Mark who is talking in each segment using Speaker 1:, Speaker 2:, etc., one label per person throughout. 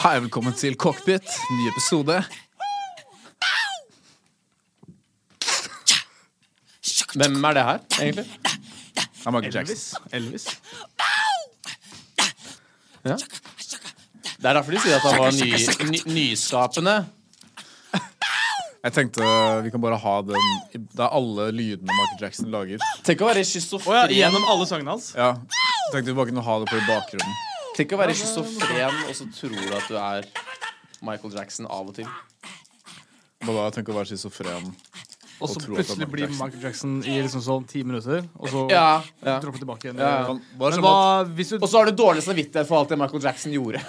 Speaker 1: Hei, velkommen til Cockpit. Ny episode.
Speaker 2: Hvem er det her, egentlig?
Speaker 1: Det er Michael Jackson.
Speaker 3: Elvis.
Speaker 2: Ja. Det er derfor de sier at han var ny, ny, nyskapende.
Speaker 1: Jeg tenkte vi kan bare ha den Det er alle lydene Michael Jackson lager.
Speaker 2: Tenk å være
Speaker 3: Å ja, gjennom alle sangene hans.
Speaker 1: Ja, tenkte vi bare kunne ha det på i bakgrunnen.
Speaker 2: Tenk å være schizofren, og så tror du at du er Michael Jackson av og til.
Speaker 1: Hva da? Tenk å være schizofren.
Speaker 3: Og så
Speaker 1: det er
Speaker 3: plutselig blir Michael Jackson i liksom sånn ti minutter, og så
Speaker 2: Ja, ja.
Speaker 3: droppe tilbake igjen.
Speaker 2: Ja, ja.
Speaker 1: Bare
Speaker 3: Men
Speaker 1: sånn
Speaker 3: hva
Speaker 1: at
Speaker 3: hvis du
Speaker 2: Og så har du dårlig samvittighet for alt det Michael Jackson gjorde.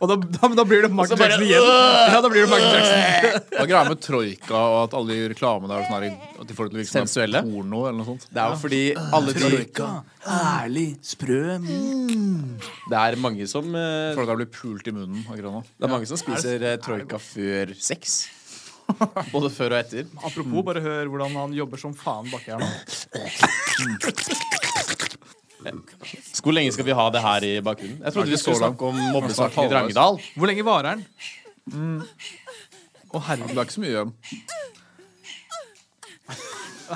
Speaker 3: Og da, da, da blir det Michael Jackson igjen. Ja, da blir det Michael Jackson.
Speaker 1: Hva er greia med troika og at alle i reklamene er sånn her At de får det til å virke som
Speaker 2: Sensuelle?
Speaker 1: porno eller noe sånt?
Speaker 2: Det er jo fordi alle de
Speaker 3: Ærlig, sprø
Speaker 2: Det er mange som eh,
Speaker 1: Folk har blitt pult i munnen av nå.
Speaker 2: Det er mange som spiser eh, troika før sex. Både før og etter.
Speaker 3: Apropos, bare hør hvordan han jobber som faen baki her nå.
Speaker 2: Hvor lenge skal vi ha det her i bakgrunnen? Jeg trodde vi skulle
Speaker 1: så langt.
Speaker 2: snakke om mobbesaken i. Drangedal.
Speaker 3: Hvor lenge varer den? Å, herregud.
Speaker 1: Det er ikke så mye igjen.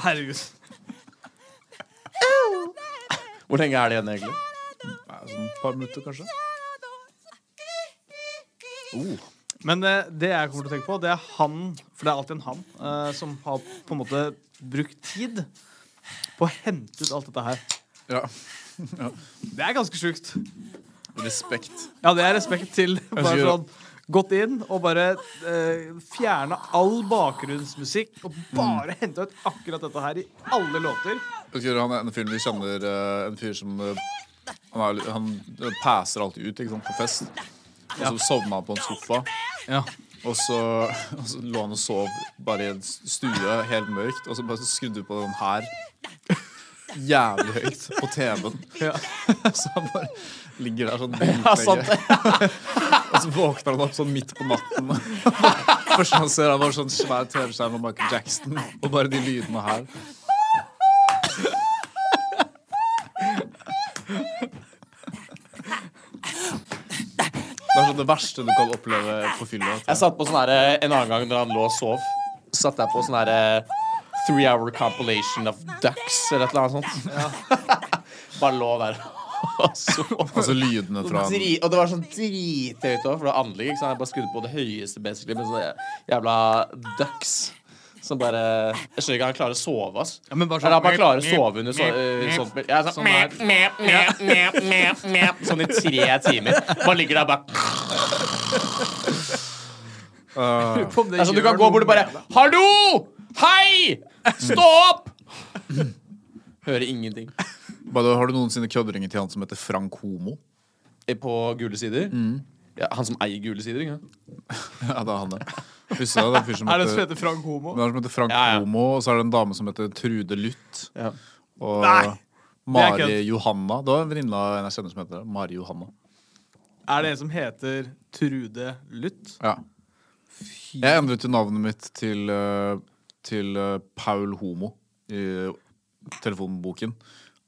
Speaker 3: herregud.
Speaker 2: Hvor lenge er det igjen, egentlig?
Speaker 1: Nei, sånn et par minutter, kanskje.
Speaker 3: Men eh, det jeg kommer til å tenke på, det er han, for det er alltid en han, eh, som har på en måte brukt tid på å hente ut alt dette her.
Speaker 1: Ja.
Speaker 3: Det er ganske sjukt.
Speaker 1: Respekt.
Speaker 3: Ja, det er respekt til. Bare sånn Gått inn og bare eh, fjerna all bakgrunnsmusikk og bare henta ut akkurat dette her i alle låter.
Speaker 1: Husker han en fyr vi kjenner eh, En fyr som eh, Han, er, han eh, passer alltid ut sant, på fest. Og så sovna han på en sofa.
Speaker 3: Ja.
Speaker 1: Og så, og så lå han og sov bare i en stue, helt mørkt. Og så bare skrudde du på den her jævlig høyt på TV-en.
Speaker 3: Ja.
Speaker 1: Så han bare ligger der sånn
Speaker 2: Ja,
Speaker 1: dritlenge. Og så våkner han opp sånn midt på natten. Først han ser han bare sånn svær TV-skjerm av Michael Jackson, og bare de lydene her. Det er sånn det verste du kan oppleve på fylla.
Speaker 2: Jeg satt på sånn her en annen gang når han lå og sov. Satt jeg på sånn her eh, Three hour compilation of ducks eller et eller annet sånt. Bare lå der og sov.
Speaker 1: Altså lydene fra han.
Speaker 2: Dri og det var sånn drithøyt òg, for det var anlegg. Så? Jeg bare skrudde på det høyeste, basically, med sånne jævla ducks. Som bare Jeg skjønner ikke han klarer å sove, ass.
Speaker 3: Ja, men bare
Speaker 2: Eller
Speaker 3: sånn-
Speaker 2: han klarer å sove under så, uh, sånt. Ja, sånn,
Speaker 3: Sånn
Speaker 2: mep. sånn i tre timer. Bare ligger der bare
Speaker 1: Uh,
Speaker 2: sånn du kan gå bort og bare. Hallo! Hei! Stå opp! Hører ingenting.
Speaker 1: bare, har du noensinne kødderinger til han som heter Frank Homo?
Speaker 2: Eh, På Gule sider? Ja, han som eier Gule sider? Ikke?
Speaker 1: Ja, det er han, det. Husker du det? Det er en heter, som
Speaker 3: Er det som
Speaker 1: heter,
Speaker 3: Frank Homo?
Speaker 1: det er som heter Frank
Speaker 2: Ja, ja.
Speaker 1: Homo, og så er det en dame som heter Trude Luth.
Speaker 2: Ja.
Speaker 1: Og
Speaker 3: Nei,
Speaker 1: Mari. Johanna. Det var en venninne av en jeg kjenner som heter det. Mari Johanna.
Speaker 3: Er det en som heter Trude Luth?
Speaker 1: Ja. Jeg endret jo navnet mitt til, eh, til eh, Paul Homo i telefonboken.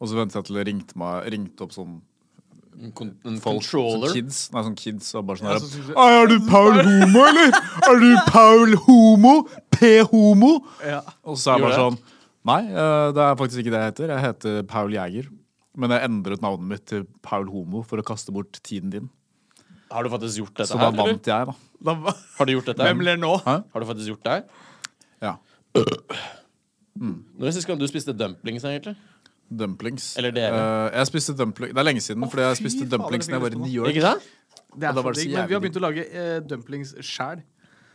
Speaker 1: Og så ventet jeg til det ringte, meg, ringte opp sånn
Speaker 2: En, en
Speaker 1: folk,
Speaker 2: controller.
Speaker 1: sånn kids. Nei, sånn kids og bare sånn
Speaker 3: Ja, så
Speaker 1: Er du Paul Homo, eller? Er du Paul Homo? P-homo?
Speaker 3: Ja.
Speaker 1: Og så er jeg bare sånn Nei, eh, det er faktisk ikke det jeg heter. Jeg heter Paul Jæger. Men jeg endret navnet mitt til Paul Homo for å kaste bort tiden din.
Speaker 2: Har du faktisk gjort dette
Speaker 1: Så da
Speaker 2: her? eller?
Speaker 1: vant jeg, da.
Speaker 3: Da,
Speaker 2: Har du gjort dette?
Speaker 3: hvem ler nå?
Speaker 1: Hæ?
Speaker 2: Har du faktisk gjort det her?
Speaker 1: Ja.
Speaker 2: Når sist gang du spiste dumplings, egentlig?
Speaker 1: Dumplings.
Speaker 2: Eller dere.
Speaker 1: Eh, jeg spiste dumpling Det er lenge siden, fordi jeg spiste dumplings
Speaker 3: det
Speaker 1: da jeg var i New York.
Speaker 2: Ikke sant?
Speaker 3: Det er
Speaker 1: for
Speaker 3: så
Speaker 1: det
Speaker 3: digg, men vi har begynt å lage uh, dumplings sjæl.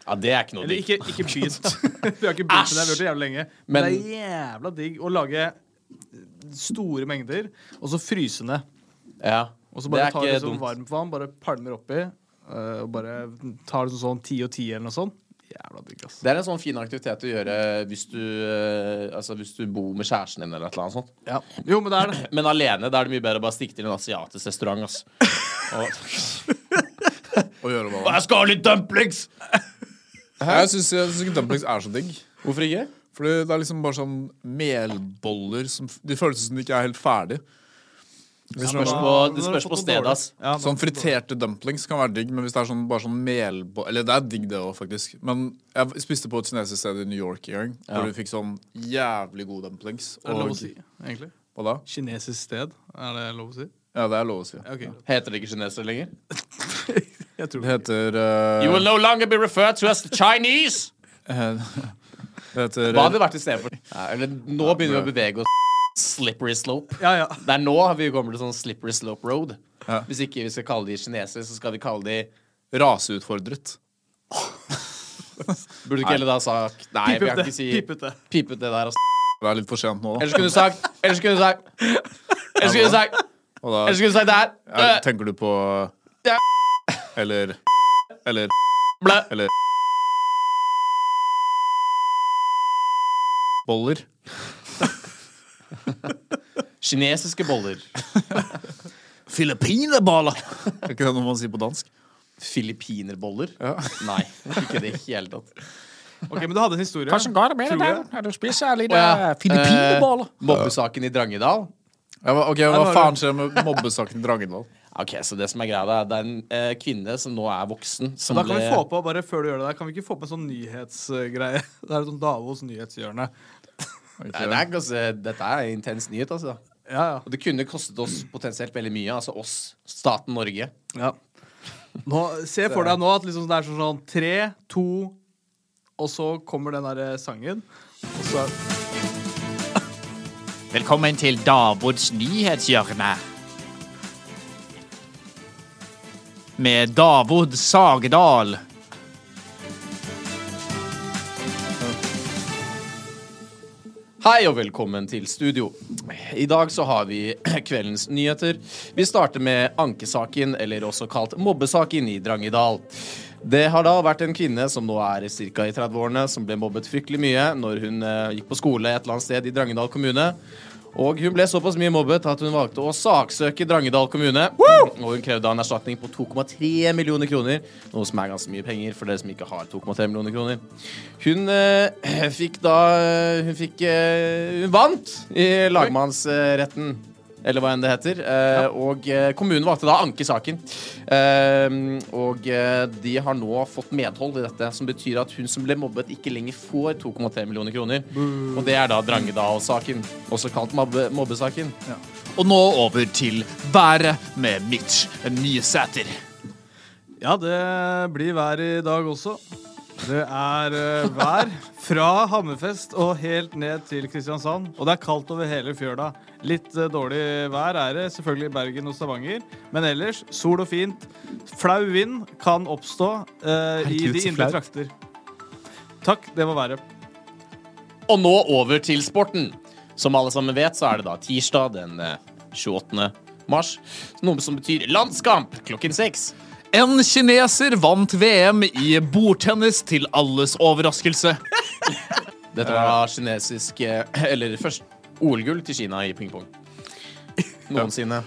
Speaker 2: Ja, det er ikke noe
Speaker 3: Eller
Speaker 2: digg.
Speaker 3: ikke, ikke begynt. vi har ikke begynt med det, vi har gjort det jævlig lenge. Men,
Speaker 2: Men-
Speaker 3: det er jævla digg å lage store mengder, og så fryse ned.
Speaker 2: Ja.
Speaker 3: Og så bare tar det
Speaker 2: sånn
Speaker 3: varmt vann, bare palmer oppi, uh, og bare tar det sånn ti og ti eller noe sånt. Jævla digg, ass.
Speaker 2: Det er en sånn fin aktivitet å gjøre hvis du, eh, altså hvis du bor med kjæresten din eller et eller annet sånt.
Speaker 3: Ja. Jo, men det er det.
Speaker 2: Men alene da er det mye bedre å bare stikke til en asiatisk restaurant. ass. Og,
Speaker 1: Og gjøre hva
Speaker 2: jeg skal ha litt dumplings!
Speaker 1: Jeg syns synes ikke dumplings er så digg.
Speaker 2: Hvorfor ikke?
Speaker 1: Fordi det er liksom bare sånn melboller som De føles som de ikke er helt ferdig.
Speaker 2: Det spørs på, det spørs på stedet, ass.
Speaker 3: Ja,
Speaker 1: Sånn friterte dumplings kan være digg, men hvis det er sånn, bare sånn melbo... Eller det er digg, det òg, faktisk. Men jeg spiste på et kinesisk sted i New York en gang,
Speaker 2: Ja.
Speaker 1: hvor du fikk sånn jævlig gode dumplings.
Speaker 3: Er det lov å si, egentlig?
Speaker 1: Hva da?
Speaker 3: Kinesisk sted, er det lov å si?
Speaker 1: Ja, det er lov å si.
Speaker 3: Ja.
Speaker 2: Heter det ikke kinesere lenger?
Speaker 3: Jeg tror
Speaker 1: Det heter uh...
Speaker 2: You will no longer be referred to as the Chinese!
Speaker 1: eh, Det heter
Speaker 2: Hva hadde det vært istedenfor? Ja, eller nå begynner vi å bevege oss slippery slope.
Speaker 3: Ja, ja.
Speaker 2: Det er nå vi kommer til sånn slippery slope road.
Speaker 1: Ja.
Speaker 2: Hvis ikke vi skal kalle de kinesere, så skal vi kalle de
Speaker 1: raseutfordret.
Speaker 2: Burde du ikke heller da sagt Nei, vi kan ikke si
Speaker 3: Pipete.
Speaker 2: pipete der. altså.
Speaker 1: Det er litt for sent nå, da.
Speaker 2: Ellers kunne du sagt Ellers kunne du sagt Ellers kunne du sagt
Speaker 1: Og da
Speaker 2: Ellers kunne du sagt det her.
Speaker 1: ja, tenker du på
Speaker 2: Ja.
Speaker 1: Eller Eller
Speaker 2: Blæ.
Speaker 1: Eller Boller.
Speaker 2: Kinesiske boller.
Speaker 1: Filippinerballer! Er ikke det noe man sier på dansk?
Speaker 2: Filippinerboller?
Speaker 1: Ja.
Speaker 2: Nei, ikke det i det hele tatt.
Speaker 3: Ok, men du hadde en historie.
Speaker 4: går det med
Speaker 3: Tror
Speaker 4: deg
Speaker 3: jeg.
Speaker 4: der? Er du spiser litt
Speaker 2: ja.
Speaker 4: filippinerballer?
Speaker 2: Eh, Mobbesaken i Drangedal.
Speaker 1: Ja, ok, Hva faen skjer med mobbesaken i Drangedal?
Speaker 2: Ok, så det som er greia Det er en eh, kvinne som nå er voksen. Som
Speaker 3: da kan vi få på, bare før du gjør det der, kan vi ikke få på en sånn nyhetsgreie? Det er et sånn Davos nyhetshjørne.
Speaker 2: Nei, det er ganske, dette er intens nyhet, altså.
Speaker 3: Ja, ja.
Speaker 2: Og det kunne kostet oss potensielt veldig mye. Altså oss, staten Norge.
Speaker 3: ja. Nå, se for deg nå at liksom det er sånn, sånn tre, to, og så kommer den derre sangen. Og så
Speaker 4: Velkommen til Davods nyhetshjørne. Med Davod Sagedal.
Speaker 2: Hei og velkommen til studio. I dag så har vi kveldens nyheter. Vi starter med ankesaken, eller også kalt mobbesaken i Drangedal. Det har da vært en kvinne som nå er ca. i 30-årene, som ble mobbet fryktelig mye når hun eh, gikk på skole et eller annet sted i Drangedal kommune. Og hun ble såpass mye mobbet at hun valgte å saksøke Drangedal kommune. Og hun krevde en erstatning på 2,3 millioner kroner, noe som er ganske mye penger for dere som ikke har 2,3 millioner kroner. Hun øh, fikk da Hun fikk øh, Hun vant i lagmannsretten. Eller hva enn det heter. Eh, Og eh, kommunen valgte da å anke saken. Eh, og de har nå fått medhold i dette, som betyr at hun som ble mobbet, ikke lenger får 2,3 millioner kroner. Og det er da Drangedal-saken, også kalt mobbe mobbesaken.
Speaker 4: Og nå over til været med Mitch Nysæter.
Speaker 3: Ja, det blir vær i dag også. Det er uh, vær fra Hammerfest og helt ned til Kristiansand. Og det er kaldt over hele fjøla. Litt eh, dårlig vær er det selvfølgelig i Bergen og Stavanger. Men ellers sol og fint. Flau vind kan oppstå eh, i de indre trakter. Takk, det var været.
Speaker 2: Og nå over til sporten. Som alle sammen vet, så er det da tirsdag den eh, 28. mars. Noe som betyr landskamp klokken seks.
Speaker 4: En kineser vant VM i bordtennis til alles overraskelse.
Speaker 2: Dette var da kinesisk eh, Eller først OL-gull til Kina i pingpong. Noensinne.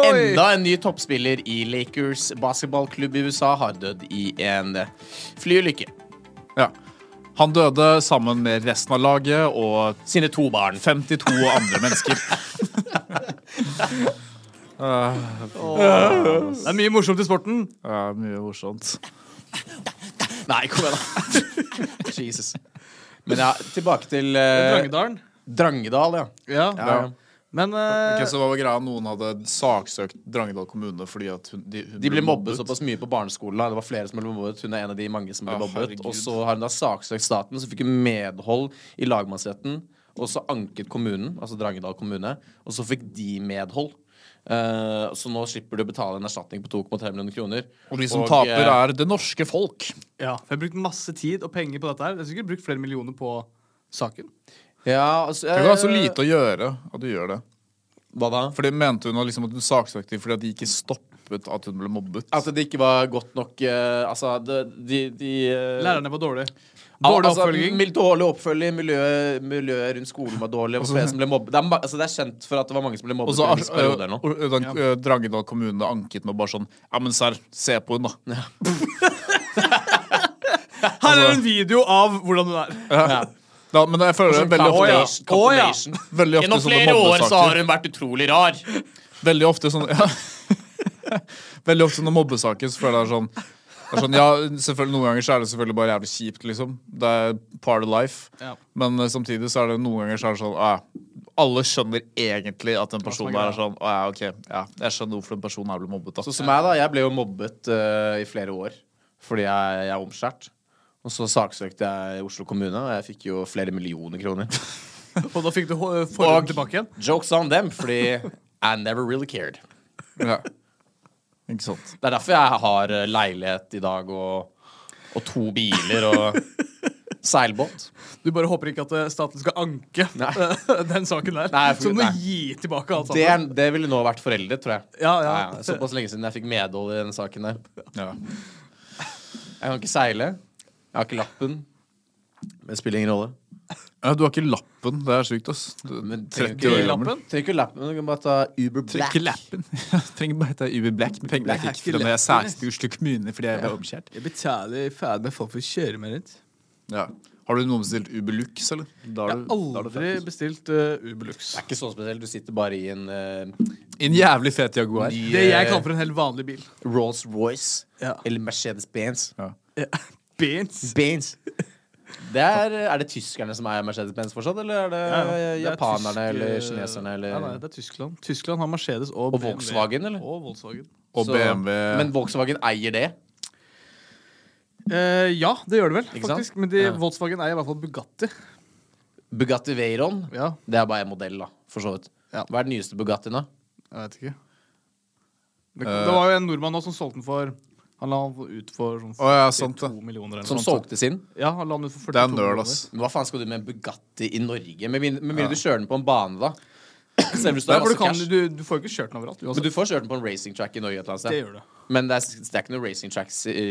Speaker 2: Enda en ny toppspiller i Lakers basketballklubb i USA har dødd i en flyulykke.
Speaker 1: Ja. Han døde sammen med resten av laget og
Speaker 2: Sine to barn.
Speaker 1: 52 andre mennesker.
Speaker 3: Det er mye morsomt i sporten.
Speaker 1: Ja, mye morsomt.
Speaker 2: Nei, kom igjen, da. Jesus. Men ja, tilbake til eh,
Speaker 3: Drangedalen.
Speaker 2: Drangedal, ja.
Speaker 3: Ja.
Speaker 2: ja.
Speaker 3: Men uh,
Speaker 1: okay, så var var greia? Noen hadde saksøkt Drangedal kommune fordi at hun, de, hun
Speaker 2: De ble mobbet såpass mye på barneskolen. Det var flere som ble mobbet. Hun er en av de mange som ble
Speaker 1: Ja,
Speaker 2: mobbet.
Speaker 1: herregud.
Speaker 2: Og så har hun da saksøkt staten, så fikk hun medhold i lagmannsretten. Og så anket kommunen, altså Drangedal kommune, og så fikk de medhold. Uh, så nå slipper du å betale en erstatning på 2,3 millioner kroner.
Speaker 1: Og de som
Speaker 2: Og,
Speaker 1: taper,
Speaker 2: eh,
Speaker 1: er det norske folk.
Speaker 3: ja, for jeg har brukt masse tid og penger på dette her. Jeg har sikkert brukt flere millioner på saken.
Speaker 2: Ja, altså
Speaker 1: Det var så
Speaker 2: eh,
Speaker 1: lite å gjøre at du gjør det.
Speaker 2: Hva da?
Speaker 1: Fordi mente hun liksom at hun saksøkte fordi at de ikke stoppet at hun ble mobbet.
Speaker 2: At det ikke var godt nok uh, Altså, de, de, de uh...
Speaker 3: Lærerne var dårlige. Dårlig
Speaker 2: altså,
Speaker 3: oppfølging.
Speaker 2: Dårlig oppfølging, miljøet, miljøet rundt skolen var dårlig. Det flere som ble mobbet. Det er, altså, det er kjent for at det var mange som ble
Speaker 1: Og
Speaker 2: mobbet
Speaker 1: så øh, øh, den, øh, Drangedal kommune anket med bare sånn Ja, men serr, se på hun da.
Speaker 3: Her er en video av hvordan hun er.
Speaker 2: Ja.
Speaker 1: Da, men jeg føler det veldig ofte,
Speaker 2: Å ja,
Speaker 1: veldig ofte
Speaker 4: Gjennom
Speaker 1: sånne
Speaker 4: flere år så har hun vært utrolig rar.
Speaker 1: Veldig ofte sånn ja. Veldig ofte sånne mobbesaker så føler jeg det er sånn det er sånn, ja, selvfølgelig Noen ganger så er det selvfølgelig bare jævlig kjipt, liksom. Det er part of life.
Speaker 3: Ja.
Speaker 1: Men eh, samtidig så er det noen ganger så er det sånn ah, Alle skjønner egentlig at en person
Speaker 3: er
Speaker 1: der er sånn Å ja, ok, ja, Jeg skjønner hvorfor en person her ble mobbet. da
Speaker 2: Så som meg, da. Jeg ble jo mobbet uh, i flere år fordi jeg, jeg er omskjært. Og så saksøkte jeg Oslo kommune, og jeg fikk jo flere millioner kroner.
Speaker 3: Og da fikk du forhånd tilbake igjen.
Speaker 2: Jokes on them, fordi I never really cared.
Speaker 1: Ja. Ikke sant.
Speaker 2: Det er derfor jeg har eh, leilighet i dag og, og to biler og seilbåt.
Speaker 3: Du bare håper ikke at eh, staten skal anke
Speaker 2: Nei.
Speaker 3: den saken der.
Speaker 2: Nei, for-
Speaker 3: så du må
Speaker 2: nei.
Speaker 3: gi tilbake alt
Speaker 2: Det,
Speaker 3: sammen.
Speaker 2: er- det ville nå vært foreldet, tror jeg.
Speaker 3: Ja, ja.
Speaker 2: Ja. Såpass lenge siden jeg fikk medhold i den saken der.
Speaker 1: Ja.
Speaker 2: Jeg kan ikke seile. Jeg har ikke lappen. Men det spiller ingen rolle.
Speaker 1: ja, Du har ikke lappen. Det er sjukt, ass. Du,
Speaker 2: Men trenger ikke
Speaker 3: lappen?
Speaker 2: Trenger ikke lappen, du kan bare ta Uber Black.
Speaker 1: Trenger lappen. Trenger bare ta Uber Black med penger
Speaker 3: Black
Speaker 1: jeg
Speaker 3: er
Speaker 1: fikk
Speaker 3: ikke
Speaker 1: da jeg
Speaker 3: lappen,
Speaker 1: i Oslo kommune fordi jeg ble omskjært.
Speaker 3: Jeg betaler ferdig med folk for å kjøre meg rundt.
Speaker 1: Ja. Har du noen bestilt Uber Lux, eller? Da
Speaker 3: Jeg
Speaker 1: er
Speaker 3: har
Speaker 1: du- da er du
Speaker 3: aldri bestilt uh, Uberlux.
Speaker 2: Det er ikke så spesielt. Du sitter bare i en uh,
Speaker 1: En jævlig fet Jaguar.
Speaker 3: Det jeg
Speaker 2: eh,
Speaker 3: kaller for en helt vanlig bil.
Speaker 2: Rolls-Royce
Speaker 3: Ja.
Speaker 2: eller Mercedes-Benz.
Speaker 1: Ja.
Speaker 3: Benz.
Speaker 2: Benz. Det er, er det tyskerne som eier Mercedes-Benz fortsatt, eller er det
Speaker 3: Ja, ja. Det er
Speaker 2: japanerne
Speaker 3: tysk,
Speaker 2: eller kineserne eller
Speaker 3: Ja, nei, det er Tyskland. Tyskland har Mercedes og,
Speaker 2: Og
Speaker 3: BMW.
Speaker 2: Volkswagen, eller?
Speaker 3: Og Volkswagen.
Speaker 1: Og
Speaker 2: Så-
Speaker 1: BMW
Speaker 2: Men Volkswagen eier det.
Speaker 3: Eh, ja, det gjør det vel,
Speaker 2: Ikke sant?
Speaker 3: faktisk. Men de,
Speaker 2: Ja.
Speaker 3: Volkswagen eier i hvert fall Bugatti.
Speaker 2: Bugatti Veyron,
Speaker 3: Ja,
Speaker 2: det er bare en modell, da, for så vidt.
Speaker 3: Ja.
Speaker 2: Hva er den nyeste Bugattien, da?
Speaker 3: jeg vet ikke. Det,
Speaker 1: Eh.
Speaker 3: det var jo en nordmann nå som solgte den for Han la han ut for sånn
Speaker 1: oh, ja, sant
Speaker 3: millioner eller
Speaker 2: Som
Speaker 3: noe sånt.
Speaker 2: solgte sin?
Speaker 3: Ja, han la han ut for 42
Speaker 1: Det er
Speaker 3: nøl,
Speaker 1: ass.
Speaker 2: Men hva faen skal du med en Bugatti i Norge? Med mindre med mindre du kjører den på en bane, da. Selv du
Speaker 3: Nei, for du, kan, du, du får jo ikke kjørt den overalt.
Speaker 2: Men du får kjørt den på en racing track i Norge et eller annet
Speaker 3: Det gjør du.
Speaker 2: Men det er, det er ikke noen racing tracks i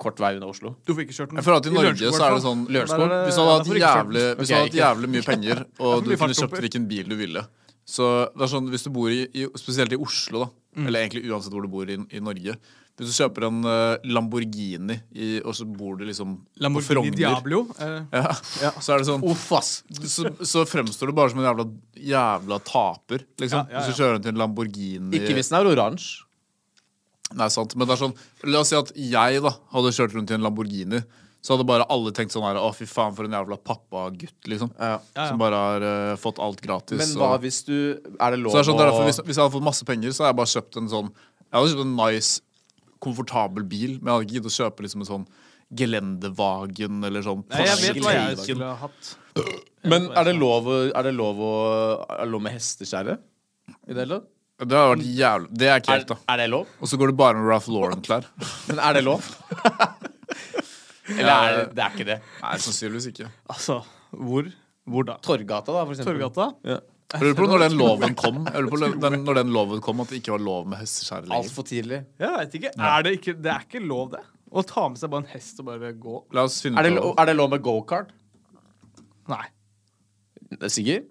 Speaker 2: kort vei unna Oslo.
Speaker 3: Du får ikke kjørt den
Speaker 1: Jeg føler at i Norge
Speaker 3: I
Speaker 1: så er det sånn
Speaker 2: Lørenskog?
Speaker 3: Det-
Speaker 1: Hvis du hadde hatt jævlig, okay, du hadde jævlig mye penger, og du kunne kjøpt hvilken bil du ville Så det er sånn, Hvis du bor i, i spesielt i Oslo, da eller egentlig uansett hvor du bor i, i Norge Hvis du kjøper en eh, Lamborghini, i, og så bor du liksom på
Speaker 3: Lamborghini
Speaker 1: Frogner
Speaker 3: Diablo. eh,
Speaker 1: ja, så er det sånn
Speaker 2: Uff, ass.
Speaker 1: så, så fremstår du bare som en jævla, jævla taper, liksom.
Speaker 3: Ja, ja,
Speaker 1: Hvis du kjører rundt i en Lamborghini
Speaker 2: Ikke hvis den er oransje.
Speaker 1: Nei, sant, men det er sånn La oss si at jeg da hadde kjørt rundt i en Lamborghini. Så hadde bare alle tenkt sånn her Å, fy faen, for en jævla pappagutt, liksom.
Speaker 2: Ja.
Speaker 3: Ja, ja.
Speaker 1: Som bare har uh, fått alt gratis.
Speaker 2: Men
Speaker 1: og-
Speaker 2: hva hvis du Er det lov
Speaker 1: så det er sånn, er derfor,
Speaker 2: å
Speaker 1: hvis, hvis jeg hadde fått masse penger, så hadde jeg bare kjøpt en sånn Jeg hadde kjøpt en nice, komfortabel bil, men jeg hadde ikke giddet å kjøpe liksom en sånn Gelendevagen eller sånn
Speaker 3: Nei, jeg vet hva jeg skulle ha hatt.
Speaker 2: Men er det lov, er det lov, å, er det lov med hesteskjære? I det hele tatt?
Speaker 1: Det har vært jævlig Det er
Speaker 2: ikke
Speaker 1: helt, da.
Speaker 2: er det lov?
Speaker 1: Og så går det bare med Ralph Lauren-klær.
Speaker 2: Men er det lov? Eller er det, det er ikke det?
Speaker 1: Nei, sannsynligvis ikke.
Speaker 3: Altså, hvor? Hvor da?
Speaker 2: Torgata, da, for eksempel.
Speaker 3: Torgata?
Speaker 2: Ja.
Speaker 1: Jeg lurer på når den loven kom Jeg lurer på den, når den loven kom At det ikke var lov med hesteskjære lenger.
Speaker 2: Altfor tidlig.
Speaker 3: Jeg vet ikke. Er det ikke. Det er ikke lov, det. Å ta med seg bare en hest og bare gå.
Speaker 1: La oss finne
Speaker 2: Er det,
Speaker 1: ut
Speaker 2: lo-
Speaker 1: av
Speaker 2: er det lov med gokart?
Speaker 3: Nei.
Speaker 2: Det er Sikker?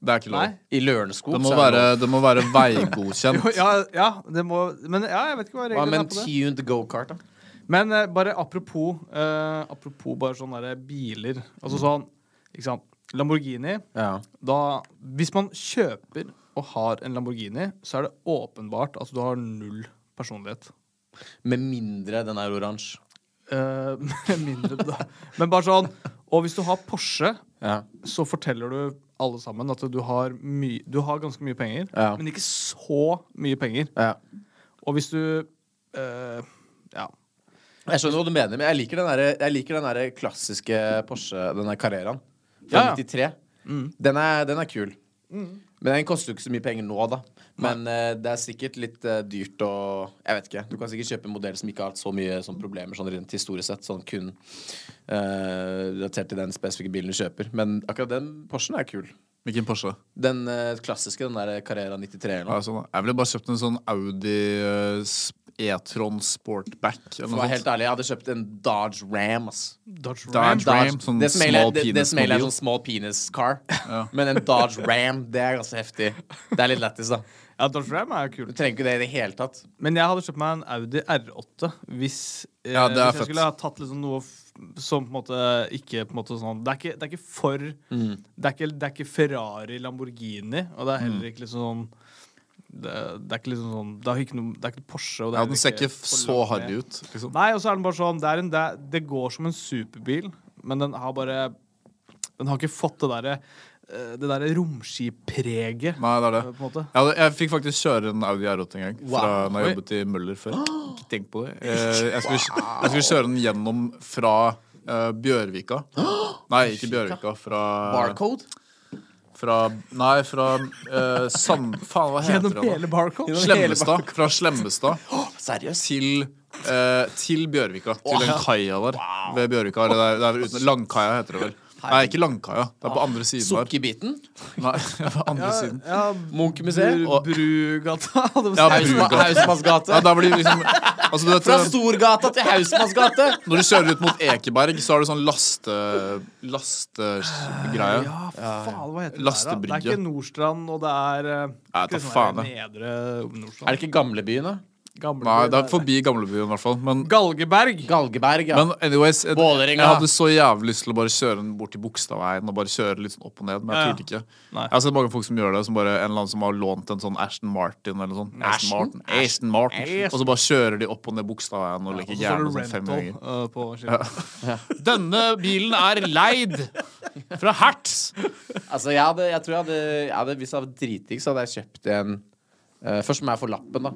Speaker 1: Det er ikke lov.
Speaker 3: Nei.
Speaker 2: I Lørenskog
Speaker 1: Det må
Speaker 2: så er
Speaker 1: være,
Speaker 2: lov.
Speaker 1: det må være veigodkjent.
Speaker 3: Jo, ja, ja, det må Men ja, jeg vet ikke hva
Speaker 2: Hva
Speaker 3: reglene er på det.
Speaker 2: tuned gokart, da?
Speaker 3: Men eh, bare apropos eh, Apropos bare sånne der biler. Altså sånn Ikke sant. Lamborghini.
Speaker 2: Ja.
Speaker 3: Da Hvis man kjøper og har en Lamborghini, så er det åpenbart at du har null personlighet.
Speaker 2: Med mindre den er oransje.
Speaker 3: Eh, med mindre da. Men bare sånn Og hvis du har Porsche,
Speaker 2: Ja.
Speaker 3: så forteller du alle sammen at du har, my du har ganske mye penger,
Speaker 2: Ja.
Speaker 3: men ikke så mye penger.
Speaker 2: ja.
Speaker 3: Og hvis du uh, Ja.
Speaker 2: Jeg skjønner hva du mener, men jeg liker den, der, jeg liker den der klassiske Porsche, den der Carreraen. Fra
Speaker 3: Ja, ja.
Speaker 2: 93.
Speaker 3: Mm.
Speaker 2: Den, er, den er kul. Men den koster jo ikke så mye penger nå, da. Men uh, det er sikkert litt uh, dyrt å Jeg vet ikke. Du kan sikkert kjøpe en modell som ikke har hatt så mye sånn problemer sånn rent historisk sett. Sånn kun uh, relatert til den spesifikke bilen du kjøper. Men akkurat den Porschen er kul.
Speaker 1: Hvilken Porsche?
Speaker 2: Den eh, klassiske, den der Carrera 93 eller
Speaker 1: Ja, sånn, jeg ville bare kjøpt en sånn Audi eh, s- E-tron Sportback.
Speaker 2: For å være helt ærlig, jeg hadde kjøpt en Dodge Ram. ass
Speaker 3: Dodge
Speaker 1: Dodge
Speaker 3: Ram.
Speaker 1: Ram, sånn
Speaker 2: det som egentlig
Speaker 1: small
Speaker 2: er- det, det
Speaker 1: smeller
Speaker 2: som egentlig er sånn small penis car. Men en Dodge Ram, det er ganske heftig. Det er litt lættis, da.
Speaker 3: Ja, Dodge Ram er kult.
Speaker 2: Du trenger ikke det i det hele tatt.
Speaker 3: Men jeg hadde kjøpt meg en Audi R8 hvis, eh,
Speaker 1: Ja,
Speaker 3: hvis jeg
Speaker 1: fett.
Speaker 3: skulle ha tatt liksom noe som på en måte ikke på en måte sånn Det er ikke, det er ikke for
Speaker 2: Mm.
Speaker 3: det, er ikke, det er ikke Ferrari, Lamborghini, og det er heller ikke liksom sånn det, det er ikke liksom sånn Det er ikke noe Det er ikke Porsche.
Speaker 1: Ja, den ser ikke
Speaker 3: ikke
Speaker 1: så harry ut. Liksom.
Speaker 3: Nei, og så er den bare sånn Det, en, det, det går som en superbil, men den har bare Den har ikke fått det derre eh, Det derre romskippreget,
Speaker 1: Nei, det er det.
Speaker 3: på en måte.
Speaker 1: Ja, jeg fikk faktisk kjøre en Audi R8 en gang. Fra når jeg jobbet i Møller før. Ikke tenk på det. Eh, Jeg skulle, jeg skulle kjøre den gjennom fra eh, Bjørvika. Nei, ikke Bjørvika. Fra,
Speaker 2: Barcode?
Speaker 1: Fra Nei, fra uh, Sand... Faen, hva heter
Speaker 3: Gjennom
Speaker 1: det?
Speaker 3: hele? Barcode.
Speaker 1: Slemmestad. Fra Slemmestad
Speaker 2: Seriøst?
Speaker 1: til, uh, til Bjørvika. Til den kaia der ved Bjørvika. Eller der, der uten, Langkaia heter det vel. Nei, ikke Langkaia. Det er på andre siden der.
Speaker 2: Sukkerbiten?
Speaker 1: Nei, på andre siden.
Speaker 3: Ja,
Speaker 2: Munchmuseet?
Speaker 3: Bru- Brugata.
Speaker 1: Ja. Brugata.
Speaker 2: Hausmannsgate.
Speaker 1: Ja, da blir liksom altså, vet,
Speaker 2: Fra Storgata til Hausmannsgate.
Speaker 1: Når du kjører ut mot Ekeberg, så har du sånn laste... Lastegreie.
Speaker 3: Ja, faen, hva heter det der, da? Det er ikke Nordstrand, og det er Nei,
Speaker 1: ta faen,
Speaker 3: det Nedre Nordstrand.
Speaker 2: Er det ikke Gamlebyen, da?
Speaker 1: Nei, det er forbi gamlebyen, i hvert fall. Men,
Speaker 3: Galgeberg.
Speaker 2: Galgeberg, ja.
Speaker 1: men anyways, jeg, jeg hadde så jævlig lyst til å bare kjøre den bort til Bogstadveien og bare kjøre litt sånn opp og ned, men jeg
Speaker 3: Ja, ja.
Speaker 1: turte ikke.
Speaker 3: Nei.
Speaker 1: Jeg har sett mange folk som gjør det, som bare en eller annen som har lånt en sånn Ashton Martin eller noe sånt.
Speaker 2: Ashton?
Speaker 1: Martin, Ashton Martin.
Speaker 3: Ashton.
Speaker 1: Og så bare kjører de opp og ned Bogstadveien og leker
Speaker 3: står
Speaker 1: sånn fem ganger.
Speaker 3: eh, på.
Speaker 4: Denne bilen er leid fra Hertz.
Speaker 2: Altså, jeg hadde, jeg tror jeg hadde, jeg hadde Hvis jeg var dritings, så hadde jeg kjøpt en uh, Først må jeg få lappen, da.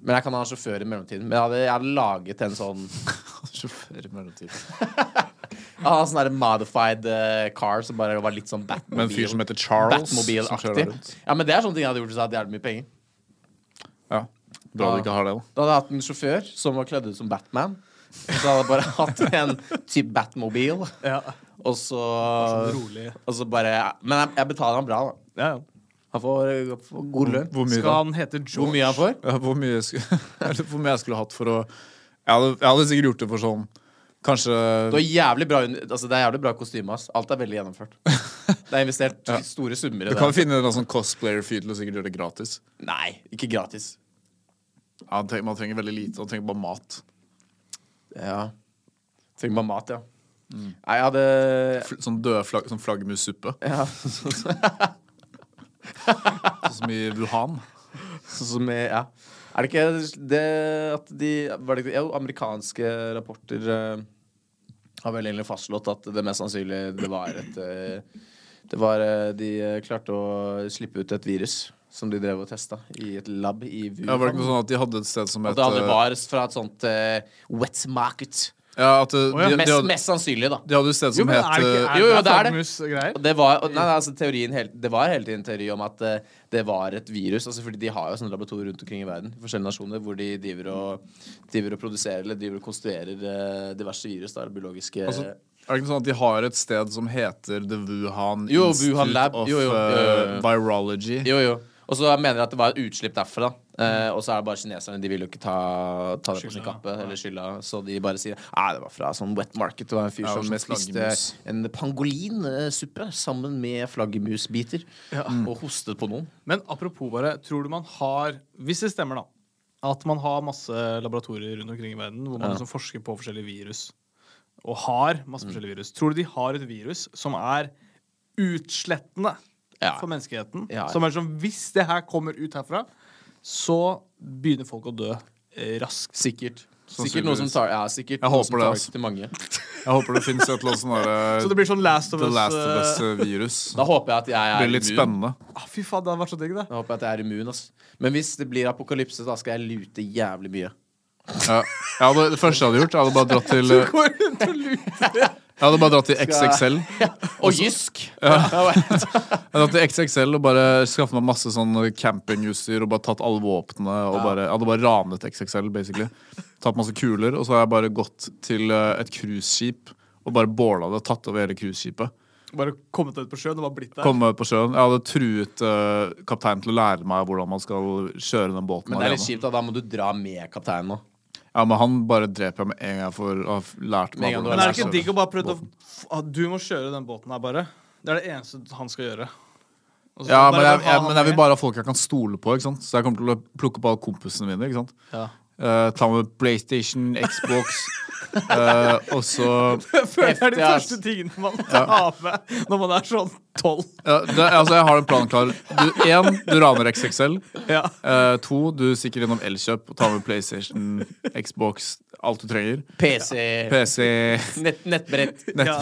Speaker 2: Men jeg kan ha sjåfør i mellomtiden. Men jeg hadde, jeg hadde laget en sånn
Speaker 1: Sjåfør i mellomtiden.
Speaker 2: Hadde en sånn der modified uh, car som bare var litt sånn Batmobil.
Speaker 1: Med en fyr som heter Charles.
Speaker 2: Batmobil-aktig. Ja, men det er sånne ting jeg hadde gjort hvis jeg hadde jævlig mye penger.
Speaker 1: Ja. Bra du ikke har det, da.
Speaker 2: Da hadde jeg hatt en sjåfør som var kledd ut som Batman. Og så hadde jeg bare hatt en type Batmobil.
Speaker 3: Ja.
Speaker 2: Og så
Speaker 3: Rolig.
Speaker 2: Og så bare Men jeg, jeg betaler han bra, da.
Speaker 3: Ja, ja.
Speaker 2: Han får, får god lønn.
Speaker 1: Hvor mye
Speaker 3: Skal
Speaker 1: da?
Speaker 3: han hete George?
Speaker 2: Hvor mye han får?
Speaker 1: Ja, hvor mye skulle, eller hvor mye jeg skulle hatt for å jeg hadde, jeg hadde sikkert gjort det for sånn Kanskje
Speaker 2: Du har jævlig bra, altså det er jævlig bra kostyme. ass. Alt er veldig gjennomført. Det er investert store summer i
Speaker 1: Du
Speaker 2: det.
Speaker 1: kan finne en sånn cosplayer-fyr til å sikkert gjøre det gratis.
Speaker 2: Nei, ikke gratis.
Speaker 1: Ja, man trenger- Man trenger veldig lite. Man trenger bare mat.
Speaker 2: Ja. Trenger bare mat, ja. Nei, jeg hadde
Speaker 1: Fl- Sånn død flagg, sånn flaggermussuppe.
Speaker 2: ja,
Speaker 1: Sånn som i Wuhan.
Speaker 2: Sånn som i Ja. Er det ikke det at de var det, Jo, amerikanske rapporter uh, har vel egentlig fastslått at det mest sannsynlig det var et uh, Det var uh, De klarte å slippe ut et virus som de drev og testa i et lab i Wuhan.
Speaker 1: Ja, var det ikke sånn at de hadde et sted som het
Speaker 2: Og
Speaker 1: det
Speaker 2: var fra et sånt wet market.
Speaker 1: Ja, at eh, de, de,
Speaker 2: Mest,
Speaker 1: hadde,
Speaker 2: mest sannsynlig, da.
Speaker 1: de hadde et sted som
Speaker 3: jo,
Speaker 1: het
Speaker 3: det ikke
Speaker 1: eh,
Speaker 3: er
Speaker 2: Jo, jo, det er det. Det var, nei, nei, altså, teorien helt, det var hele tiden en teori om at uh, det var et virus. Altså, fordi de har jo sånne laboratorier rundt omkring i verden, i forskjellige nasjoner, hvor de driver og, driver og produserer eller driver og konstruerer uh, diverse virus. Da, biologiske
Speaker 1: altså, Er det ikke sånn at de har et sted som heter The Wuhan
Speaker 2: Jo,
Speaker 1: Institute
Speaker 2: Wuhan Lab.
Speaker 1: of
Speaker 2: Jo, jo, jo, jo, jo.
Speaker 1: Virology?
Speaker 2: Jo, jo. Og så mener jeg at det var et utslipp derfra. Uh, og så er det bare kineserne. De vil jo ikke ta, ta det på sin kappe ja. Eller skylda Så de bare sier Nei, det var fra sånn wet market. Det var en fyr
Speaker 1: Ja,
Speaker 2: som
Speaker 1: med
Speaker 2: spiste en pangolinsuppe sammen med flaggermusbiter. Og hostet på noen.
Speaker 3: Men apropos bare, tror du man har Hvis det stemmer, da. At man har masse laboratorier rundt omkring i verden hvor man
Speaker 2: Ja.
Speaker 3: liksom forsker på forskjellige virus. Og har masse forskjellige virus. Tror du de har et virus som er utslettende
Speaker 2: Ja.
Speaker 3: for menneskeheten?
Speaker 2: Ja, ja.
Speaker 3: Som er sånn Hvis det her kommer ut herfra, så begynner folk å dø eh, raskt.
Speaker 2: Sikkert. Sikkert noe som tar Ja, sikkert
Speaker 1: Jeg
Speaker 2: noe
Speaker 1: håper
Speaker 2: som
Speaker 1: det,
Speaker 2: tar
Speaker 1: ass.
Speaker 2: til mange.
Speaker 1: Jeg håper det fins et eller annet sånn derre
Speaker 3: Så det blir sånn Last of
Speaker 1: The
Speaker 3: Us.
Speaker 1: Last of
Speaker 3: eh,
Speaker 1: Us-virus.
Speaker 2: Da håper jeg at jeg er immun.
Speaker 1: Det
Speaker 2: er
Speaker 1: blir litt
Speaker 2: immun.
Speaker 1: spennende.
Speaker 3: ah, fy faen, det hadde vært så digg, det.
Speaker 2: Da håper jeg at jeg er immun, ass. Men hvis det blir apokalypse, da skal jeg lute jævlig mye.
Speaker 1: Ja. Hadde, det første jeg hadde gjort, jeg hadde bare dratt til Du
Speaker 3: Går rundt og lurer.
Speaker 1: Jeg hadde bare dratt til XXL.
Speaker 2: Og Jysk!
Speaker 1: Jeg hadde dratt til XXL og bare skaffet meg masse sånn campingutstyr og bare tatt alle våpnene. Og bare, jeg hadde bare ranet XXL, basically. Tatt masse kuler, og så har jeg bare gått til eh, et cruiseskip og bare båla det, tatt over hele cruiseskipet.
Speaker 3: Bare kommet ut på sjøen og bare blitt der.
Speaker 1: Komme på sjøen. Jeg hadde truet uh, kapteinen til å lære meg hvordan man skal kjøre den båten
Speaker 2: Men det er litt
Speaker 1: alene.
Speaker 2: kjipt, da. Da må du dra med kapteinen nå.
Speaker 1: Ja, men han bare dreper jeg med en gang for å ha lært meg
Speaker 3: Men er det ikke digg å bare prøve å Du må kjøre den båten her, bare. Det er det eneste han skal gjøre.
Speaker 1: Ja, men jeg, jeg, men jeg vil bare ha folk jeg kan stole på. ikke sant? Så jeg kommer til å plukke opp alle kompisene mine. ikke sant?
Speaker 3: Ja.
Speaker 1: Eh, ta med PlayStation, Xbox uh, og så
Speaker 3: Jeg føler det er de første tingene man tar med når man er sånn tolv.
Speaker 1: ja, det, altså Jeg har en plan klar. Du, en, du raner XXL.
Speaker 3: Ja.
Speaker 1: Uh, to, du stikker innom Elkjøp og tar med PlayStation, Xbox, alt du trenger.
Speaker 2: PC,
Speaker 1: PC
Speaker 2: nett, nettbrett,
Speaker 3: Ja.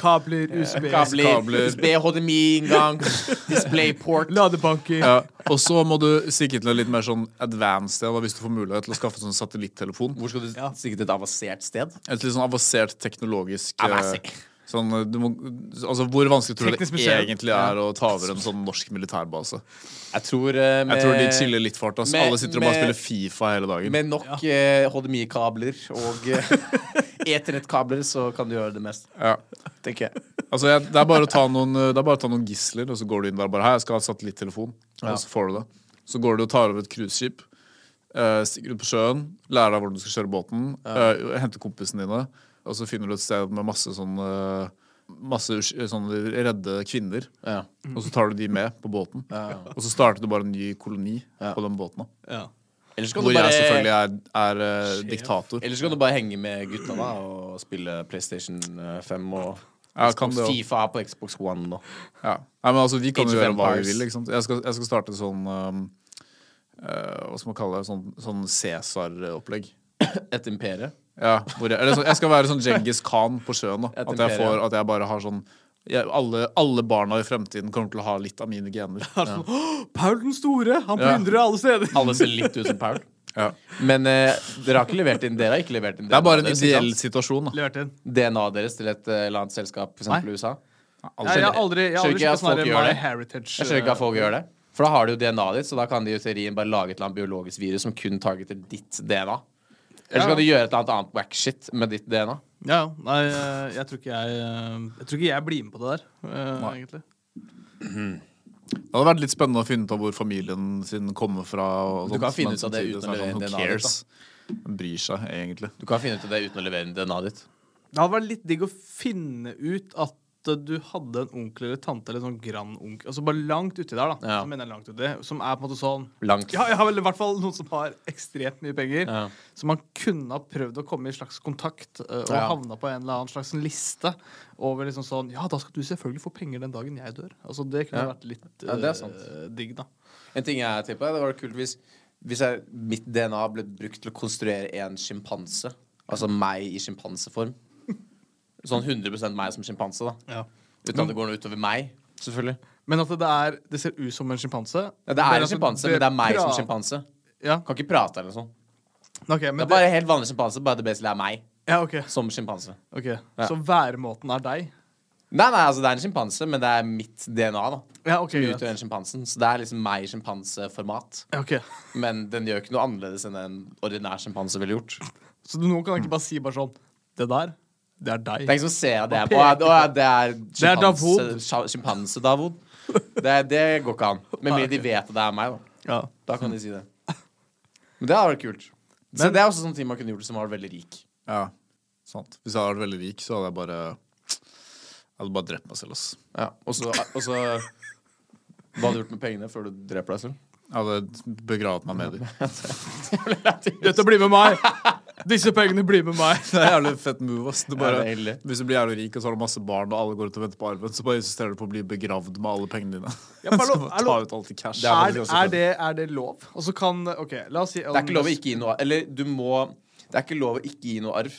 Speaker 3: Kabler, USB,
Speaker 2: kabler,
Speaker 1: kabler.
Speaker 2: USB, HDMI-inngang, DisplayPort.
Speaker 3: ladebanker.
Speaker 1: ja. Og så må du stikke til et litt mer sånn advanced sted hvis du får mulighet til å skaffe sånn satellittelefon.
Speaker 2: Hvor skal du
Speaker 3: Ja.
Speaker 2: stikke til et avansert sted?
Speaker 1: Et litt sånn avansert teknologisk eh, Sånn, eh, du må, altså Hvor vanskelig tror du det
Speaker 3: museum.
Speaker 1: egentlig er å ta over en sånn norsk militærbase?
Speaker 2: Jeg tror uh, med,
Speaker 1: Jeg tror de chiller litt fart. Altså.
Speaker 2: med-
Speaker 1: Alle sitter og bare spiller Fifa hele dagen.
Speaker 2: med nok eh, HDMI-kabler og uh, Ethernet-kabler så kan du gjøre det mest,
Speaker 1: Ja.
Speaker 2: tenker jeg.
Speaker 1: Altså, jeg, det, er bare å ta noen, eh, det er bare å ta noen gisler, og så går du inn der og bare Hei, jeg skal ha satellittelefon.
Speaker 2: Ja.
Speaker 1: Og så får du det. Så går du og tar over et cruiseskip. Uh, stikker ut på sjøen, lærer deg hvordan du skal kjøre båten. eh, henter kompisene dine, og så finner du et sted med masse sånn eh, Masse sånne redde kvinner.
Speaker 2: Ja.
Speaker 1: Og så tar du de med på båten.
Speaker 2: Ja.
Speaker 1: Og så starter du bare en ny koloni
Speaker 2: Ja.
Speaker 1: på den båten.
Speaker 3: Ja.
Speaker 1: Hvor
Speaker 2: du bare
Speaker 1: jeg selvfølgelig er, er uh, diktator.
Speaker 2: Ellers kan du bare henge med gutta da og spille PlayStation eh, 5 og
Speaker 1: Ja, kan
Speaker 2: Xbox. FIFA på Xbox One
Speaker 1: Ja. Nei, men altså, vi kan
Speaker 2: Age
Speaker 1: jo gjøre hva vi vil. Ikke sant? Jeg, skal, jeg skal starte sånn um, Hva skal man kalle det? Sånn, sånn Cæsar-opplegg.
Speaker 2: et imperie.
Speaker 1: Ja, hvor jeg, eller så, jeg skal være sånn Djengis Khan på sjøen. Da. At jeg, får, at jeg bare har sånn jeg, alle, alle barna i fremtiden kommer til å ha litt av mine gener.
Speaker 3: Paul den store! Han
Speaker 1: Ja.
Speaker 3: alle steder.
Speaker 2: Alle ser litt ut som Paul.
Speaker 1: Ja.
Speaker 2: Men eh, dere har ikke levert inn Dere har ikke levert inn
Speaker 1: Det er bare en ideell situasjon. Da.
Speaker 3: Levert inn.
Speaker 2: DNA-et deres til et eh, eller annet selskap, f.eks. USA.
Speaker 3: Ja, jeg har aldri, jeg aldri
Speaker 2: ikke
Speaker 3: sett
Speaker 2: at folk
Speaker 3: sånn
Speaker 2: gjør
Speaker 3: My. Heritage.
Speaker 2: Jeg skjønner ikke at folk gjør det. For da har de jo DNA-et ditt, så da kan de i teorien bare lage et eller annet biologisk virus som kun targeter ditt DNA. Eller så kan du gjøre et eller annet annet wack shit med ditt DNA.
Speaker 3: Ja, nei, eh, jeg tror ikke jeg eh, Jeg tror ikke jeg blir med på det der, eh,
Speaker 1: Nei.
Speaker 3: egentlig.
Speaker 1: Det hadde vært litt spennende å finne ut av hvor familien sin kommer fra. Og
Speaker 2: Du kan finne ut av det uten å levere
Speaker 1: sånn,
Speaker 2: inn DNA-et
Speaker 1: cares? Hvem bryr seg egentlig?
Speaker 2: Du kan finne ut av det uten å levere inn DNA-et ditt.
Speaker 3: Det hadde vært litt digg å finne ut at du hadde en onkel eller tante eller sånn grandonkel Altså bare langt uti der, da.
Speaker 2: Ja.
Speaker 3: Som, mener jeg langt uti. Som er på en måte sånn
Speaker 2: Langt.
Speaker 3: Ja, jeg har vel i hvert fall noen som har ekstremt mye penger.
Speaker 2: Ja.
Speaker 3: Så man kunne ha prøvd å komme i slags kontakt uh, og
Speaker 2: Ja.
Speaker 3: havna på en eller annen slags liste over liksom sånn Ja, da skal du selvfølgelig få penger den dagen jeg dør. Altså Det kunne
Speaker 2: Ja.
Speaker 3: vært litt
Speaker 2: Ja, sant.
Speaker 3: digg, da.
Speaker 2: En ting jeg tippa, det var kult hvis, hvis jeg, mitt DNA ble brukt til å konstruere en sjimpanse. Altså meg i sjimpanseform. Sånn 100% meg som sjimpanse, da.
Speaker 3: Ja.
Speaker 2: Uten at det går noe utover meg, selvfølgelig.
Speaker 3: Men at det, er, det ser ut som en sjimpanse.
Speaker 2: Ja, det er en sjimpanse, men det er meg som sjimpanse.
Speaker 3: Ja,
Speaker 2: Kan ikke prate eller noe sånt.
Speaker 3: Okay,
Speaker 2: Det er bare helt vanlig sjimpanse, bare det basically er meg
Speaker 3: ja, okay.
Speaker 2: som sjimpanse.
Speaker 3: ok. Så væremåten er deg?
Speaker 2: Nei, nei, altså det er en sjimpanse, men det er mitt DNA, da.
Speaker 3: Ja, okay,
Speaker 2: Som utgjør sjimpansen. Så det er liksom meg i sjimpanseformat.
Speaker 3: Ja, ok.
Speaker 2: Men den gjør ikke noe annerledes enn en ordinær sjimpanse ville gjort.
Speaker 3: Så du nå kan ikke bare si bare sånn Det der, det er deg.
Speaker 2: Det er ingen som ser det
Speaker 3: Man
Speaker 2: Å, ja,
Speaker 3: peker
Speaker 2: å, ja, det er
Speaker 3: Det er
Speaker 2: Sjimpanse-Davod. Det, det går ikke an. Med mindre de vet at det er meg, da.
Speaker 3: Ja.
Speaker 2: Da kan de si det. Men det hadde vært kult. Så
Speaker 3: Men-
Speaker 2: det er også sånne ting man kunne gjort som var veldig rik.
Speaker 1: Ja, sant. Hvis jeg hadde vært veldig rik, så hadde jeg bare Jeg hadde bare drept meg selv. ass.
Speaker 2: Ja, så og så- Hva hadde du gjort med pengene før du dreper deg selv?
Speaker 1: Jeg hadde begravet meg med dem.
Speaker 3: Dette blir med meg! Disse pengene blir med meg.
Speaker 1: Det er jævlig fett move. ass. Du
Speaker 2: Ja,
Speaker 1: bare,
Speaker 2: det er ille.
Speaker 1: hvis du blir jævlig rik og så har du masse barn, og alle går ut og venter på arven, så bare insisterer du på å bli begravd med alle pengene dine.
Speaker 3: Ja, men
Speaker 1: så
Speaker 3: hallo,
Speaker 1: bare
Speaker 3: hallo.
Speaker 1: ut alt i cash.
Speaker 2: Det er
Speaker 3: Er,
Speaker 2: faktisk også
Speaker 3: er, det, er det lov? Og så kan OK, la oss si
Speaker 2: Det er ikke lov å ikke gi noe Eller du må Det er ikke lov å ikke gi noe arv.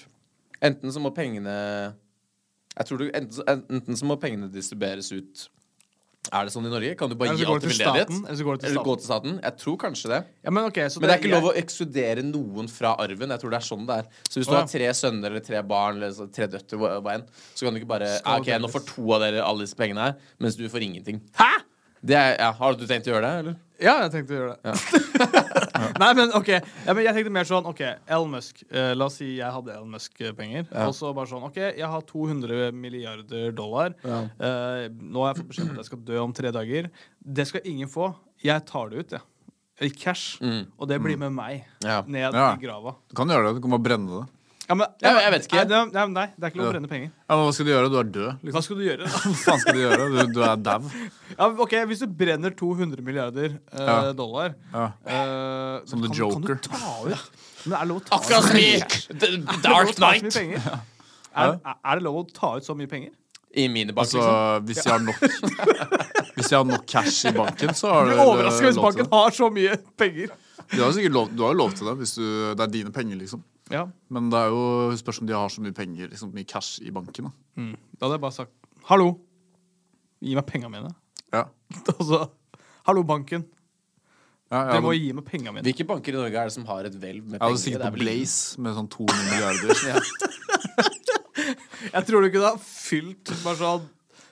Speaker 2: Enten så må pengene Jeg tror du Enten så, enten så må pengene distribueres ut Er det sånn i Norge? Kan du bare gi alt til veldedighet?
Speaker 3: Eller så går det til
Speaker 2: til staten? Jeg tror kanskje det.
Speaker 3: Ja, men, okay, så
Speaker 2: Men det er ikke lov å ekskludere noen fra arven. Jeg tror det er sånn det er. Så hvis du
Speaker 3: Å, ja.
Speaker 2: har tre sønner eller tre barn eller så- tre døtre, hva enn, så kan du ikke bare
Speaker 3: Skal
Speaker 2: OK, nå får to av dere alle disse pengene her, mens du får ingenting. Hæ?! Det er, ja, har du tenkt å gjøre det, eller?
Speaker 3: Ja, jeg tenkte å gjøre det. Nei, men OK. Ja, men jeg tenkte mer sånn OK, Elon Musk. Eh, la oss si jeg hadde Elon Musk-penger.
Speaker 2: Ja.
Speaker 3: Og så bare sånn OK, jeg har 200 milliarder dollar.
Speaker 2: Ja.
Speaker 3: Eh, nå har jeg fått beskjed om at jeg skal dø om tre dager. Det skal ingen få. Jeg tar det ut, jeg. I cash.
Speaker 2: Mm.
Speaker 3: Og det blir med meg
Speaker 2: Ja.
Speaker 3: ned
Speaker 1: Ja.
Speaker 3: i grava.
Speaker 1: Du kan gjøre det. Du kan bare brenne det.
Speaker 3: Ja, men,
Speaker 2: Ja, jeg vet ikke.
Speaker 3: Nei, nei, nei, det er ikke lov å brenne penger.
Speaker 1: Ja, men hva skal du gjøre? Du er død.
Speaker 3: Hva
Speaker 1: Liksom.
Speaker 3: skal du gjøre? da?
Speaker 1: Hva faen skal du gjøre? Du, du er dau.
Speaker 3: Ja, ok, Hvis du brenner 200 milliarder eh,
Speaker 1: Ja.
Speaker 3: dollar
Speaker 1: Ja.
Speaker 3: eh,
Speaker 1: Som The
Speaker 3: kan,
Speaker 1: Joker.
Speaker 3: Kan du ta ut Men er det lov å ta
Speaker 2: Akkurat som i The Dark
Speaker 3: ta
Speaker 2: Knight.
Speaker 3: Er, er det lov å ta ut så mye penger?
Speaker 2: I minibank,
Speaker 1: Altså,
Speaker 2: liksom.
Speaker 1: hvis jeg har nok Hvis jeg har nok cash i banken, så har
Speaker 3: Du
Speaker 1: du
Speaker 3: blir overraska hvis
Speaker 1: lov til
Speaker 3: banken
Speaker 1: det.
Speaker 3: har så mye penger.
Speaker 1: Du har jo sikkert lov, du har jo lov til det hvis du, det er dine penger, liksom.
Speaker 3: Ja,
Speaker 1: Men det er jo spørs om de har så mye penger, liksom mye cash i banken. Da.
Speaker 3: Da hadde jeg bare sagt hallo, gi meg penga mine.
Speaker 1: Ja.
Speaker 3: Og så hallo, banken.
Speaker 1: Ja,
Speaker 3: Dere må
Speaker 1: men...
Speaker 3: gi meg penga mine.
Speaker 2: Hvilke banker i Norge er det som har et hvelv med
Speaker 1: jeg hadde sikkert
Speaker 2: er
Speaker 1: på. Blaze med sånn 200 milliarder.
Speaker 3: Jeg tror du kunne ha fylt bare sånn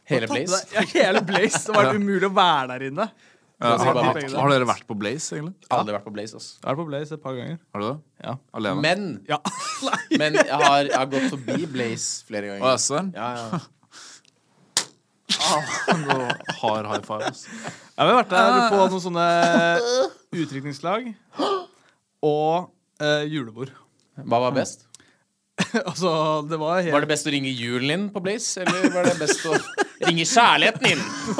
Speaker 2: Hele Blaze?
Speaker 3: Ja, hele Blaze. Det var umulig å være der inne.
Speaker 1: Ja, har, har, har dere vært på Blaze, egentlig?
Speaker 2: Aldri vært på Blaze, ass.
Speaker 3: Jeg vært på Blaze et par ganger.
Speaker 1: Har du det?
Speaker 3: Ja.
Speaker 1: Alene?
Speaker 2: Men,
Speaker 3: Ja.
Speaker 2: men jeg, har, jeg har gått forbi Blaze flere
Speaker 1: Å,
Speaker 2: ganger.
Speaker 1: jeg ja, ja,
Speaker 2: Ja, ja.
Speaker 1: Hard high five. ass.
Speaker 3: Jeg har vært der på noen sånne utdrikningslag og eh, julebord.
Speaker 2: Hva var best?
Speaker 3: altså, det var helt
Speaker 2: Var det best å ringe julen inn på Blaze, eller var det best å ringe kjærligheten inn?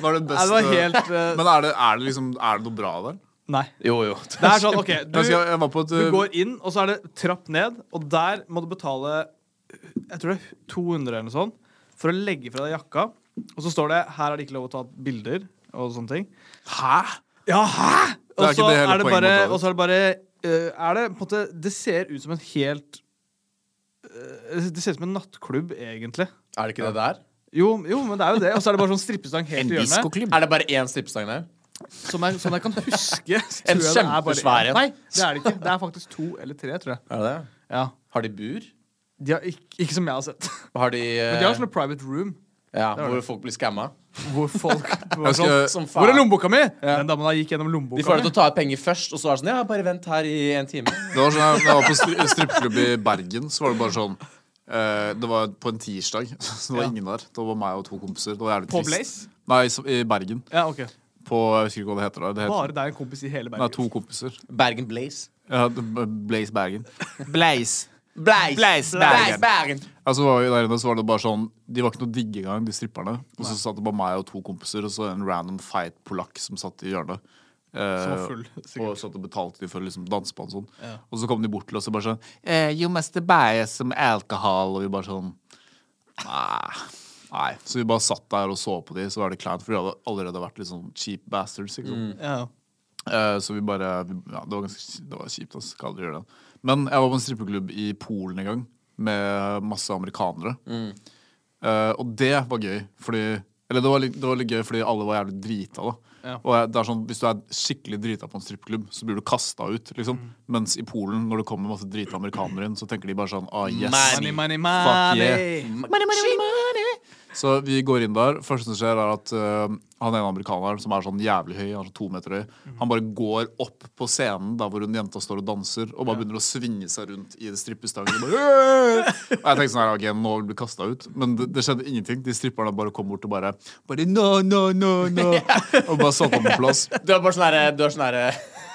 Speaker 1: Var det
Speaker 3: Nei, det var helt eh,
Speaker 1: Men er det, er det liksom Er det noe bra der?
Speaker 3: Nei.
Speaker 2: Jo, jo.
Speaker 3: Det er sånn, OK, du,
Speaker 1: Jeg, skal, jeg var på et
Speaker 3: du går inn, og så er det trapp ned, og der må du betale Jeg tror det er 200 eller noe sånt for å legge fra deg jakka. Og så står det 'her er det ikke lov å ta bilder' og sånne ting.
Speaker 1: Hæ?
Speaker 3: Ja, hæ?! Og så
Speaker 1: er,
Speaker 3: er det bare, er det bare eh, Er det på en måte Det ser ut som en helt eh, Det ser ut som en nattklubb, egentlig.
Speaker 2: Er det ikke det der?
Speaker 3: Jo, jo, men det er jo det. Og så er det bare sånn strippestang helt i hjørnet.
Speaker 2: Er det bare én strippestang der?
Speaker 3: Som jeg, sånn jeg kan huske.
Speaker 2: En kjempesvær
Speaker 3: en. Nei, det er det ikke. Det er faktisk to eller tre, tror jeg.
Speaker 2: Er det det?
Speaker 3: Ja.
Speaker 2: Har de bur?
Speaker 3: De har ikke, ikke som jeg har sett.
Speaker 2: Har de,
Speaker 3: Men de har
Speaker 2: eh,
Speaker 3: sånne private room
Speaker 2: ja, hvor
Speaker 3: det.
Speaker 2: folk blir skamma?
Speaker 3: hvor folk hvor, sånn
Speaker 1: skal,
Speaker 2: Som
Speaker 3: Hvor er lommeboka mi? Den damen der gikk gjennom lommeboka De
Speaker 2: får deg til å ta ut penger først, og så er det sånn Ja, bare vent her i en time.
Speaker 1: det var sånn, jeg, jeg var på stri strippeklubb i Bergen, så var det bare sånn uh, Det var på en tirsdag, så det var
Speaker 3: Ja.
Speaker 1: ingen der. Det var meg og to kompiser. Det var jævlig
Speaker 3: På. Blaze?
Speaker 1: Nei, så- i Bergen.
Speaker 3: Ja, ok.
Speaker 1: På Jeg husker ikke hva det heter. da. Det heter,
Speaker 3: Bare deg og en kompis i hele Bergen?
Speaker 1: nei, to kompiser.
Speaker 2: Bergen Blaze.
Speaker 1: Ja, Blaze Bergen. Blaze.
Speaker 2: Bleis,
Speaker 1: Blaze Bergen.
Speaker 2: Bergen.
Speaker 1: Altså var vi der inne, så var det bare sånn De var ikke noe digge engang, de stripperne. Og så satt det bare meg og to kompiser, og så en random feit polakk som satt i hjørnet. Eh,
Speaker 3: Som var full,
Speaker 1: og satt og betalte de for å liksom danse på en sånn.
Speaker 3: Ja.
Speaker 1: Og så kom de bort til oss og bare sånn eh, You must buy some alcohol. Og vi bare sånn Nei. Nei. Så vi bare satt der og så på de, så var det kleint, for de hadde allerede vært litt sånn cheap bastards. Ikke sant?
Speaker 3: Ja.
Speaker 1: Uh, så vi bare Ja, det var ganske det var kjipt. Altså. Skal aldri gjøre det. Men jeg var på en strippeklubb i Polen en gang med masse amerikanere. Eh, og det var gøy, fordi Eller det var, litt, det var litt gøy fordi alle var jævlig drita. da
Speaker 3: Ja.
Speaker 1: Og jeg, det er sånn, Hvis du er skikkelig drita på en strippeklubb, så blir du kasta ut. liksom Mens i Polen, når det kommer masse drita amerikanere inn, så tenker de bare sånn ah, yes.
Speaker 3: Money, money,
Speaker 1: Fuck
Speaker 3: money.
Speaker 1: Så vi går inn der. Første som skjer, er at uh, han ene amerikaneren, som er sånn jævlig høy, han er sånn to meter høy, han bare går opp på scenen der hvor hun jenta står og danser, og bare begynner å svinge seg rundt i strippestangen. Og, bare, og jeg tenkte sånn her, ok, nå blir du kasta ut. Men det, det skjedde ingenting. De stripperne bare kom bort og bare Bare no, no, no, no. Og bare satte ham på plass.
Speaker 2: Du er bare sånn herre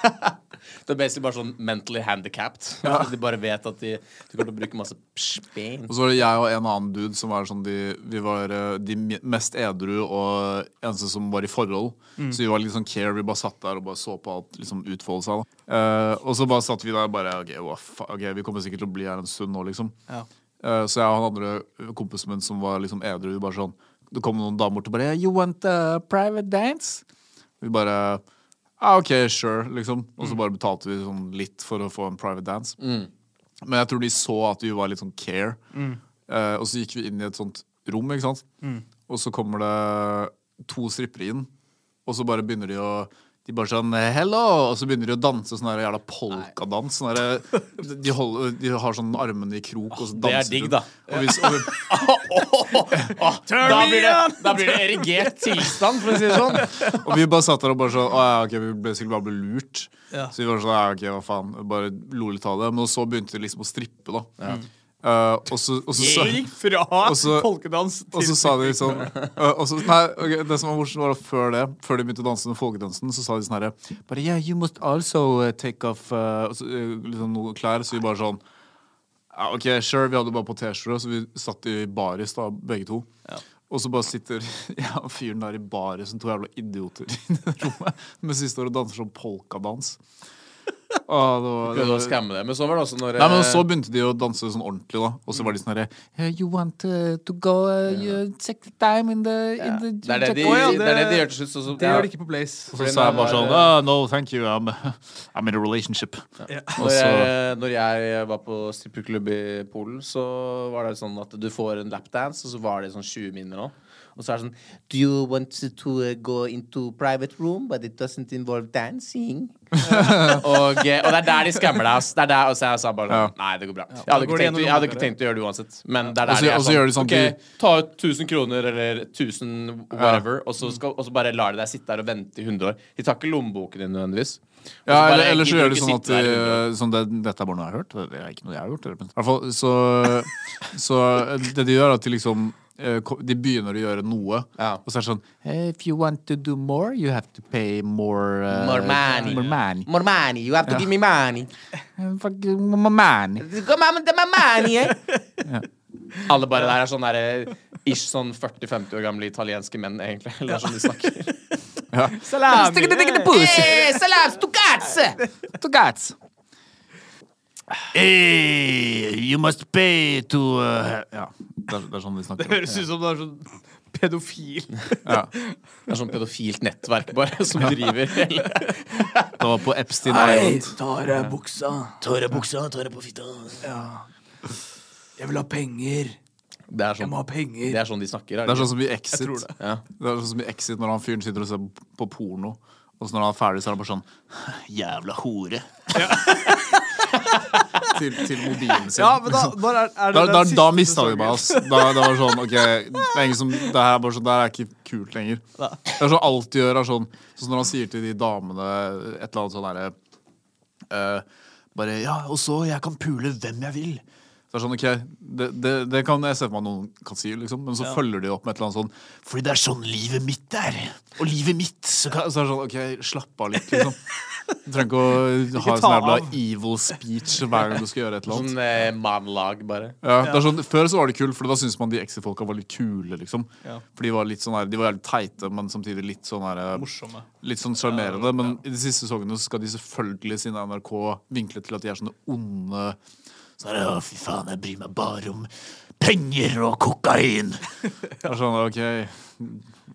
Speaker 2: Du er basically bare sånn mentally handicapped. De bare vet at de, de kommer til å bruke masse spen.
Speaker 1: Og så var det jeg og en annen dude som var sånn de, Vi var eh, de mest edru og eneste som var i forhold. Så vi var litt sånn care. Vi bare satt der og bare så på alt liksom utfolde seg. Eh, og så bare satt vi der og bare OK, wow, ok, vi kommer sikkert til å bli her en stund nå, liksom.
Speaker 3: Ja.
Speaker 1: Uh, så jeg og han andre kompisen min som var liksom edru, vi bare sånn Det kom noen damer bort og bare You want a private dance? Vi bare ah, OK, sure, liksom. Og så bare betalte vi sånn litt for å få en private dance. Men jeg tror de så at vi var litt sånn care. Eh, og så gikk vi inn i et sånt rom, ikke sant. Og så kommer det to strippere inn, og så bare begynner de å de bare sånn Hello! Og så begynner de å danse sånn der jævla polkadans. Sånn der, de, holder, de har sånn armene i krok, og så
Speaker 2: det er
Speaker 1: danser
Speaker 2: digg,
Speaker 1: de.
Speaker 2: da.
Speaker 1: Og hvis, og vi,
Speaker 2: Da blir det, da blir det erigert tilstand, for å si det sånn.
Speaker 1: og vi bare satt der og bare sånn Å ja, ok, vi ble sikkert bare ble lurt.
Speaker 3: Ja.
Speaker 1: Så vi var sånn, ja, ok, hva faen. Bare lo litt av det. Men så begynte de liksom å strippe, da. Eh, og så, og så,
Speaker 3: gikk fra
Speaker 1: Og så-
Speaker 3: folkedans
Speaker 1: og så sa de sånn uh, og så, Nei, okay, det som var morsomt var før det Før de begynte å danse den folkedansen Så sa de sånn her Bare yeah, you must also uh, take off uh, så, uh, liksom noen klær Så vi bare sånn ja, Ok, sure, vi hadde bare på t-skjorte Så vi satt i baris da, begge to. Og så bare sitter ja, fyren der i baris Som to jævla idioter i det rommet Mens de står og danser sånn polkadans Åh, det var, det var,
Speaker 2: skamme det. Men så var det også når
Speaker 1: Nei, men
Speaker 2: eh,
Speaker 1: Så begynte de å danse sånn ordentlig, da. Og så var de sånn herre hey, You want uh, to go uh, you take time in the, in the
Speaker 2: det, er det, de,
Speaker 3: oh, ja,
Speaker 2: det er det
Speaker 3: det-
Speaker 2: de gjør til slutt. Så, så,
Speaker 3: Det gjør de ikke på Blaze.
Speaker 1: Og så sa jeg bare sånn ah, No, thank you. I'm, I'm in a relationship. Og
Speaker 2: Når jeg, når jeg var på strippeklubb i Polen, så var det sånn at du får en lapdance, og så var det sånn 20 minner nå. Og så er det sånn Do you want to uh, go into private room, but it doesn't involve dancing? og, eh, og det er der de skammer deg, ass. Det er der, og så jeg sa bare ja. Nei, det går bra. Jeg hadde,
Speaker 3: går
Speaker 2: ikke tenkt, jeg hadde ikke tenkt å gjøre det uansett. Men det er der
Speaker 1: så-
Speaker 2: de er
Speaker 1: sånn, så gjør de sånn
Speaker 2: OK, ta ut 1000 kroner eller 1000 whatever, og, så skal, og så bare lar de deg sitte der og vente i 100 år. De tar ikke lommeboken din nødvendigvis.
Speaker 1: Ja,
Speaker 2: bare
Speaker 1: eller, eller så gjør de sånn at de, sånn det, Dette er bare noe jeg har hørt. Det er ikke noe jeg har gjort. I hvert fall, så, så det de gjør, er at de liksom De begynner å gjøre noe,
Speaker 2: Ja.
Speaker 1: og så er det sånn hey, If you want to do more, you have to pay more uh,
Speaker 2: More money.
Speaker 1: More money.
Speaker 2: More money. You have to give me money.
Speaker 1: Fuck, more money.
Speaker 2: Come on, det er money. Alle bare der er sånn der, ish sånn 40-50 år gamle italienske menn, egentlig. Eller er sånn de snakker.
Speaker 3: Salami!
Speaker 2: Hey, salam, stucazze!
Speaker 1: Hey, you must pay to uh, Ja, det er, det er sånn de
Speaker 3: Det høres ut som du er sånn pedofil.
Speaker 1: Ja.
Speaker 2: Det er sånn pedofilt nettverk bare som driver hele
Speaker 1: Det var på Epstein Island.
Speaker 3: tar jeg buksa.
Speaker 2: Tar av buksa, tar av på fitta.
Speaker 3: Jeg vil ha penger.
Speaker 2: Det er sånn,
Speaker 3: ha penger.
Speaker 2: det er sånn de snakker.
Speaker 1: Det er sånn som i Exit.
Speaker 3: det.
Speaker 2: Ja.
Speaker 1: Det er sånn som i Exit når han fyren sitter og ser på porno. Og så når han er ferdig, så er han bare sånn Jævla hore. til, til mobilen sin.
Speaker 3: Ja, men da, er, er det
Speaker 1: da, da, da mista vi meg, ass. Da, da var sånn, ok Det er ingen som, det her er bare sånn, det her er ikke kult lenger. Det er sånn alt de gjør, er sånn Sånn når han sier til de damene et eller annet sånn derre uh, Bare Ja, og så jeg kan pule hvem jeg vil. Det er sånn, ok, det, det, det kan jeg se for meg noen kan si, liksom, men så følger de opp med et eller annet sånn Fordi det er sånn livet mitt er. Og livet mitt. Så, kan, så er det sånn, ok, slapp av litt, liksom. Du trenger ikke å ha en sånn jævla evil speech hver gang du skal gjøre et eller annet.
Speaker 2: Sånn eh, manlag, bare.
Speaker 1: Ja, det er sånn, Før så var det kult, for da syntes man de Exit-folka var litt kule. liksom
Speaker 3: Ja.
Speaker 1: For de var litt sånn her, De var jævlig teite, men samtidig litt sånn her
Speaker 3: Morsomme.
Speaker 1: Litt sånn sjarmerende. Men i de siste sesongene skal de selvfølgelig, siden NRK, vinkle til at de er sånne onde Sånn det Å, fy faen, jeg bryr meg bare om penger og kokain. Det er sånn, ok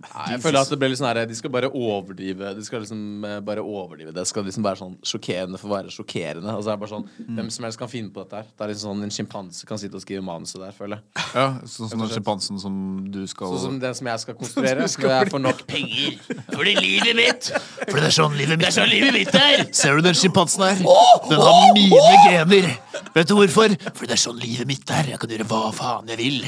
Speaker 2: Nei, jeg føler at det ble litt sånn her De skal bare overdrive De skal liksom eh, bare overdrive det. skal liksom være sånn sjokkerende for å være sjokkerende. Altså, det er bare sånn Hvem som helst kan finne på dette her. Det er liksom sånn En sjimpanse kan sitte og skrive manuset der, føler jeg.
Speaker 1: Ja, Sånn som den sjimpansen som du skal
Speaker 2: Sånn som den som jeg skal konstruere. Når jeg får nok penger. Fordi livet mitt
Speaker 1: Fordi det er sånn livet mitt
Speaker 2: Det er sånn livet mitt er!
Speaker 1: Ser du den sjimpansen her? Den har mine gener. Vet du hvorfor? Fordi det er sånn livet mitt er. Jeg kan gjøre hva faen jeg vil.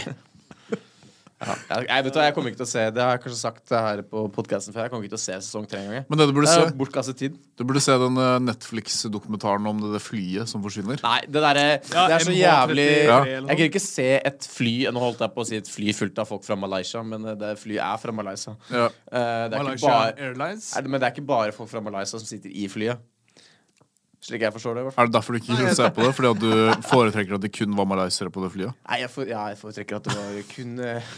Speaker 2: Jeg, jeg vet du, jeg kommer ikke til å se Det har jeg kanskje sagt her på podkasten før. Jeg kommer ikke til å se sesong tre engang.
Speaker 1: Men det du burde
Speaker 2: Det
Speaker 1: se,
Speaker 2: bortkastet tid.
Speaker 1: du burde se den eh, Netflix-dokumentaren om det, det flyet som forsvinner.
Speaker 2: Nei, det derre
Speaker 3: Ja,
Speaker 2: Det er så jævlig
Speaker 1: Ja.
Speaker 2: Jeg kan ikke se et fly Nå holdt jeg på å si et fly fullt av folk fra Malaysia, men eh, det flyet er fra Malaysia.
Speaker 1: Ja.
Speaker 2: Eh, det er ikke
Speaker 3: Malaysia
Speaker 2: bare,
Speaker 3: Airlines.
Speaker 2: er det, men det er ikke bare folk fra Malaysia som sitter i flyet. Slik jeg forstår det. i hvert fall
Speaker 1: Er det derfor du ikke kunne se på det? Fordi at du foretrekker at det kun var malaysere på det flyet?
Speaker 2: Nei, jeg, for, ja, jeg foretrekker at det var kun eh,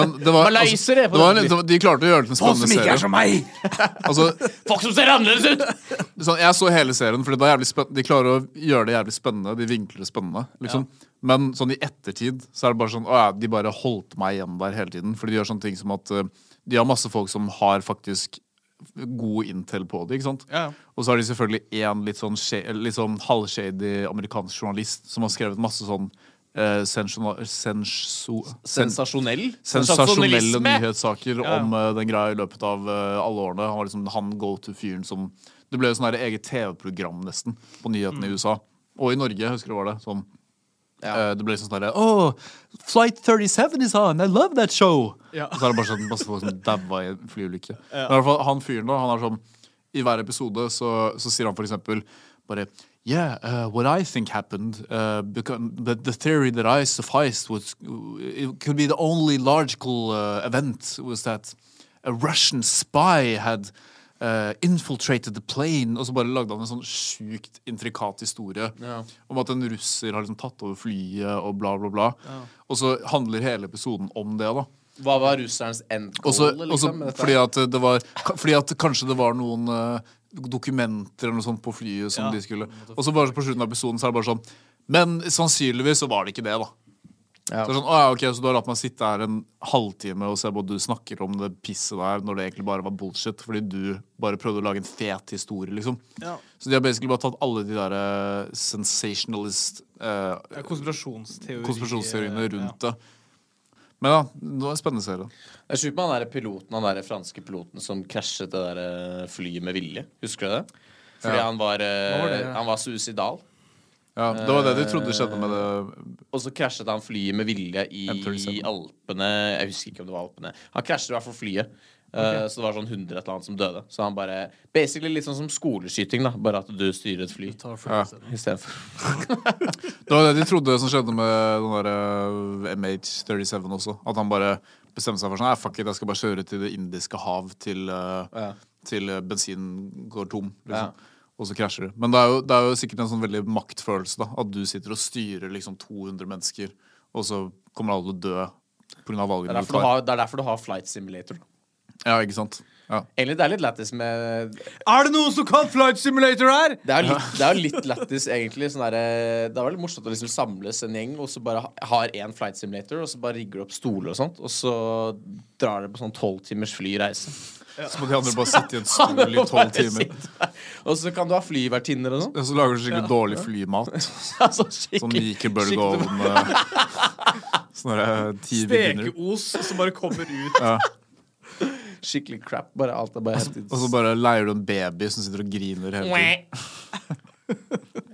Speaker 1: Men det var, altså, det
Speaker 2: på
Speaker 1: var,
Speaker 2: det
Speaker 1: en- de klarte å gjøre det til en spennende serie.
Speaker 3: som meg!
Speaker 1: Altså,
Speaker 2: Folk som ser annerledes ut!
Speaker 1: sånn, jeg så hele serien, for det var jævlig spenn- de klarer å gjøre det jævlig spennende. De vinkler det spennende. Liksom. Men sånn i ettertid så er det bare sånn Å ja, de bare holdt meg igjen der hele tiden. Fordi de gjør sånne ting som at eh, de har masse folk som har faktisk god intel på det. ikke sant?
Speaker 3: Ja.
Speaker 1: Og så har de selvfølgelig én litt sånn, litt sånn halvshady amerikansk journalist som har skrevet masse sånn Uh, sensjona- senso- sen-
Speaker 2: Sensasjonell.
Speaker 1: sensasjonelle nyhetssaker
Speaker 3: Ja.
Speaker 1: om uh, den greia i løpet av uh, alle årene. Han var liksom han go-to-fyren som Det ble jo sånn eget TV-program nesten på nyhetene i USA. Og i Norge, jeg husker det var det. Sånn,
Speaker 2: Ja.
Speaker 1: eh, det ble sånn sånn Oh, Flight 37 is on! I love that show!
Speaker 3: Ja.
Speaker 1: Og så er det bare sånn masse folk som daua i en flyulykke. Men i hvert fall han fyren da, han er sånn I hver episode så, så sier han for eksempel bare yeah, uh, what I think happened, uh, the, the theory that I sufficed was it could be the only logical uh, event was that a Russian spy had uh, infiltrated the plane. Og så bare lagde han en sånn sjukt intrikat historie
Speaker 2: Ja.
Speaker 1: om at en russer har liksom tatt over flyet og bla, bla, bla. Og så handler hele episoden om det, da.
Speaker 2: Hva var russerens end goal,
Speaker 1: Også,
Speaker 2: liksom? også
Speaker 1: fordi at det var Fordi at kanskje det var noen uh, dokumenter eller noe sånt på flyet som
Speaker 3: Ja.
Speaker 1: de skulle Og så bare på slutten av episoden så er det bare sånn Men sannsynligvis så var det ikke det, da.
Speaker 2: Ja.
Speaker 1: Så, det er sånn, å, ja, ok, så du har latt meg sitte her en halvtime og se på at du snakker om det pisset der, når det egentlig bare var bullshit, fordi du bare prøvde å lage en fet historie, liksom.
Speaker 3: Ja.
Speaker 1: Så de har basically bare tatt alle de der uh, sensationalist
Speaker 3: uh, konspirasjonsteori,
Speaker 1: konspirasjonsteoriene
Speaker 3: ja.
Speaker 1: rundt det. Men ja, det var en spennende serie.
Speaker 2: Det er sjukt med han der piloten, han der franske piloten som krasjet det der eh, flyet med vilje. Husker du det? Fordi
Speaker 1: Ja.
Speaker 2: han var,
Speaker 3: uh, var det?
Speaker 2: han var suicidal.
Speaker 1: Ja, Det var det de trodde skjedde med det
Speaker 2: Og så krasjet han flyet med vilje i
Speaker 1: M37.
Speaker 2: Alpene. Jeg husker ikke om det var Alpene. Han krasjet i hvert fall flyet. Okay. så det var sånn 100 et eller annet som døde. Så han bare Basically litt sånn som skoleskyting, da. Bare at du styrer et fly.
Speaker 3: Ta for
Speaker 1: Ja.
Speaker 3: det.
Speaker 2: Istedenfor.
Speaker 1: Det var det de trodde som skjedde med den der eh, MH37 også. At han bare bestemte seg for sånn Nei, fuck it, jeg skal bare kjøre til Det indiske hav til, eh,
Speaker 2: Ja.
Speaker 1: til eh, bensinen går tom.
Speaker 2: Ja.
Speaker 1: Og så krasjer du. Men det er, jo, det er jo sikkert en sånn veldig maktfølelse. da At du sitter og styrer liksom 200 mennesker, og så kommer alle til å dø pga. Valgene du tar.
Speaker 2: det er derfor du har flight simulator.
Speaker 1: Ja, ikke sant? Ja.
Speaker 2: Egentlig det er litt lættis med
Speaker 3: Er det noen som kan flight simulator her?!
Speaker 2: Det er jo litt, det er litt lættis, egentlig. Sånn der, det er veldig morsomt å liksom samles en gjeng og så bare har én flight simulator, og så bare rigger du opp stoler og sånt, og så drar dere på sånn tolv timers flyreise.
Speaker 1: Så må de andre bare sitte i en stol i tolv timer.
Speaker 2: Og så kan du ha flyvertinner og sånn.
Speaker 1: Og så lager du skikkelig dårlig flymat.
Speaker 2: Altså,
Speaker 1: Sånn Sånn med Sånne der ti.
Speaker 3: Stekeos som bare kommer ut.
Speaker 1: Ja.
Speaker 2: Skikkelig crap. Bare alt er bare helt
Speaker 1: Og så bare leier du en baby som sitter og griner hele tiden.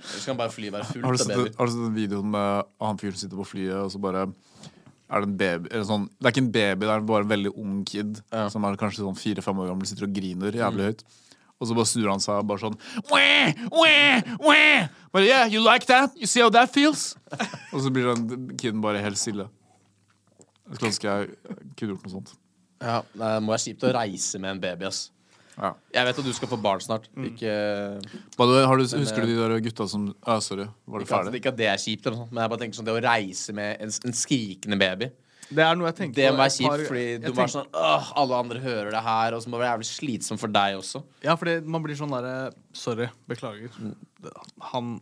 Speaker 2: Så kan bare flyet være fullt av babyer.
Speaker 1: har du sett den videoen med han fyren som sitter på flyet, og så bare er det en baby eller sånn, Det er ikke en baby, det er bare en veldig ung kid
Speaker 2: Ja.
Speaker 1: som er kanskje sånn fire-fem år gammel, sitter og griner jævlig høyt. Og så bare snur han seg og bare sånn wah, wah, wah. But yeah, you like that? You see how that feels? og så blir den kiden bare helt stille. Jeg skulle ønske jeg kunne gjort noe sånt.
Speaker 2: Ja, det må være kjipt å reise med en baby, ass.
Speaker 1: Ja.
Speaker 2: Jeg vet at du skal få barn snart.
Speaker 1: Mm.
Speaker 2: Ikke,
Speaker 1: du, har du, husker du de der gutta som ah, Sorry, var det
Speaker 2: ikke, at,
Speaker 1: ferdig?
Speaker 2: ikke at det er kjipt, eller sånt, men jeg bare tenker sånn det å reise med en, en skrikende baby
Speaker 3: Det er noe jeg tenker
Speaker 2: Det må være kjipt, fordi du må
Speaker 3: være
Speaker 2: sånn Åh, alle andre hører det her, og så må det være jævlig slitsomt for deg også.
Speaker 3: Ja, fordi man blir sånn derre Sorry, beklager.
Speaker 2: Mm.
Speaker 3: Han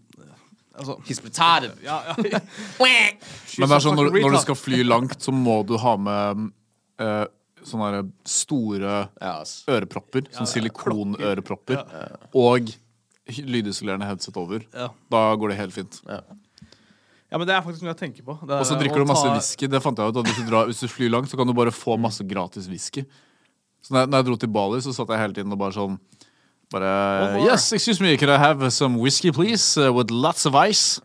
Speaker 3: Altså
Speaker 2: He's retarded.
Speaker 3: ja, ja.
Speaker 1: Men det er sånn, når, når du skal fly langt, så må du ha med eh, sånne store
Speaker 2: Ja, ass.
Speaker 1: ørepropper. Sånn silikonørepropper. Og lydisolerende headset over. Da går det helt fint.
Speaker 2: Ja.
Speaker 3: ja, men det er faktisk noe jeg tenker på.
Speaker 1: Og så drikker du masse
Speaker 3: ta-
Speaker 1: whisky. Det fant jeg ut hvis du, drar, hvis du flyr langt, så kan du bare få masse gratis whisky. Så når jeg, når jeg dro til Bali, så satt jeg hele tiden og bare sånn bare. Yes, excuse me, could I have some whisky, please? Uh, with lots of ice.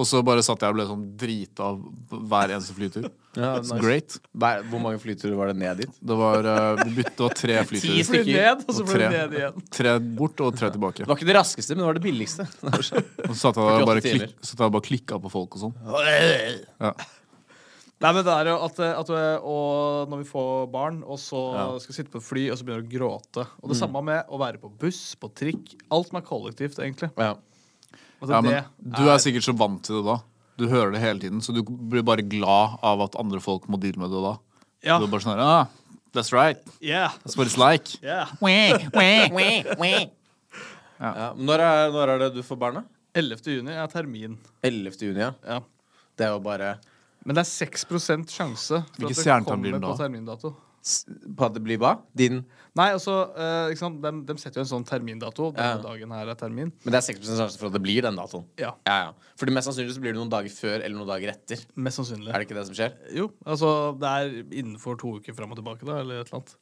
Speaker 1: Og så bare satt jeg og ble sånn drita av hver eneste flytur.
Speaker 2: Ja, nice.
Speaker 1: great.
Speaker 2: Hver- Hvor mange flyturer var det ned dit?
Speaker 1: Det var, uh, vi bytte, det var tre flyturer.
Speaker 3: Ti
Speaker 2: stykker.
Speaker 3: ned, og så ble
Speaker 1: det
Speaker 3: ned igjen.
Speaker 1: Tre bort og tre tilbake.
Speaker 2: Det var ikke det raskeste, men det var det billigste.
Speaker 1: Og så satt jeg og bare, klik, satt jeg bare klikka på folk og sånn. Ja.
Speaker 3: Nei, men det er jo at, at og når vi får barn, og så
Speaker 2: Ja.
Speaker 3: skal sitte på et fly, og så begynner du å gråte. Og det samme med å være på buss, på trikk. Alt som er kollektivt, egentlig.
Speaker 2: Ja.
Speaker 3: Altså,
Speaker 1: Ja, men
Speaker 3: det
Speaker 1: du er sikkert så vant til det da. Du hører det hele tiden, så du blir bare glad av at andre folk må deale med det da.
Speaker 3: Ja.
Speaker 1: Du er bare sånn her, ah, That's right.
Speaker 3: Yeah.
Speaker 1: That's what it's like.
Speaker 3: yeah.
Speaker 2: Ja. Når, er, når er det du får barna?
Speaker 3: 11. juni er termin.
Speaker 2: 11. juni, ja.
Speaker 3: Ja.
Speaker 2: Det er jo bare
Speaker 3: Men det er 6 sjanse for
Speaker 1: Hvilke
Speaker 3: at det kommer på
Speaker 1: da?
Speaker 3: termindato.
Speaker 2: På at det blir hva? Din
Speaker 3: Nei, altså, uh? De, de setter jo en sånn termindato. Denne
Speaker 2: Ja.
Speaker 3: dagen her er termin.
Speaker 2: Men det er 6% sjanse for at det blir den datoen.
Speaker 3: Ja,
Speaker 2: Ja, ja. Fordi mest sannsynlig så blir det noen dager før eller noen dager etter.
Speaker 3: Mest sannsynlig.
Speaker 2: Er det ikke det som skjer?
Speaker 3: Jo, altså det er innenfor to uker fram og tilbake, da, eller et eller annet.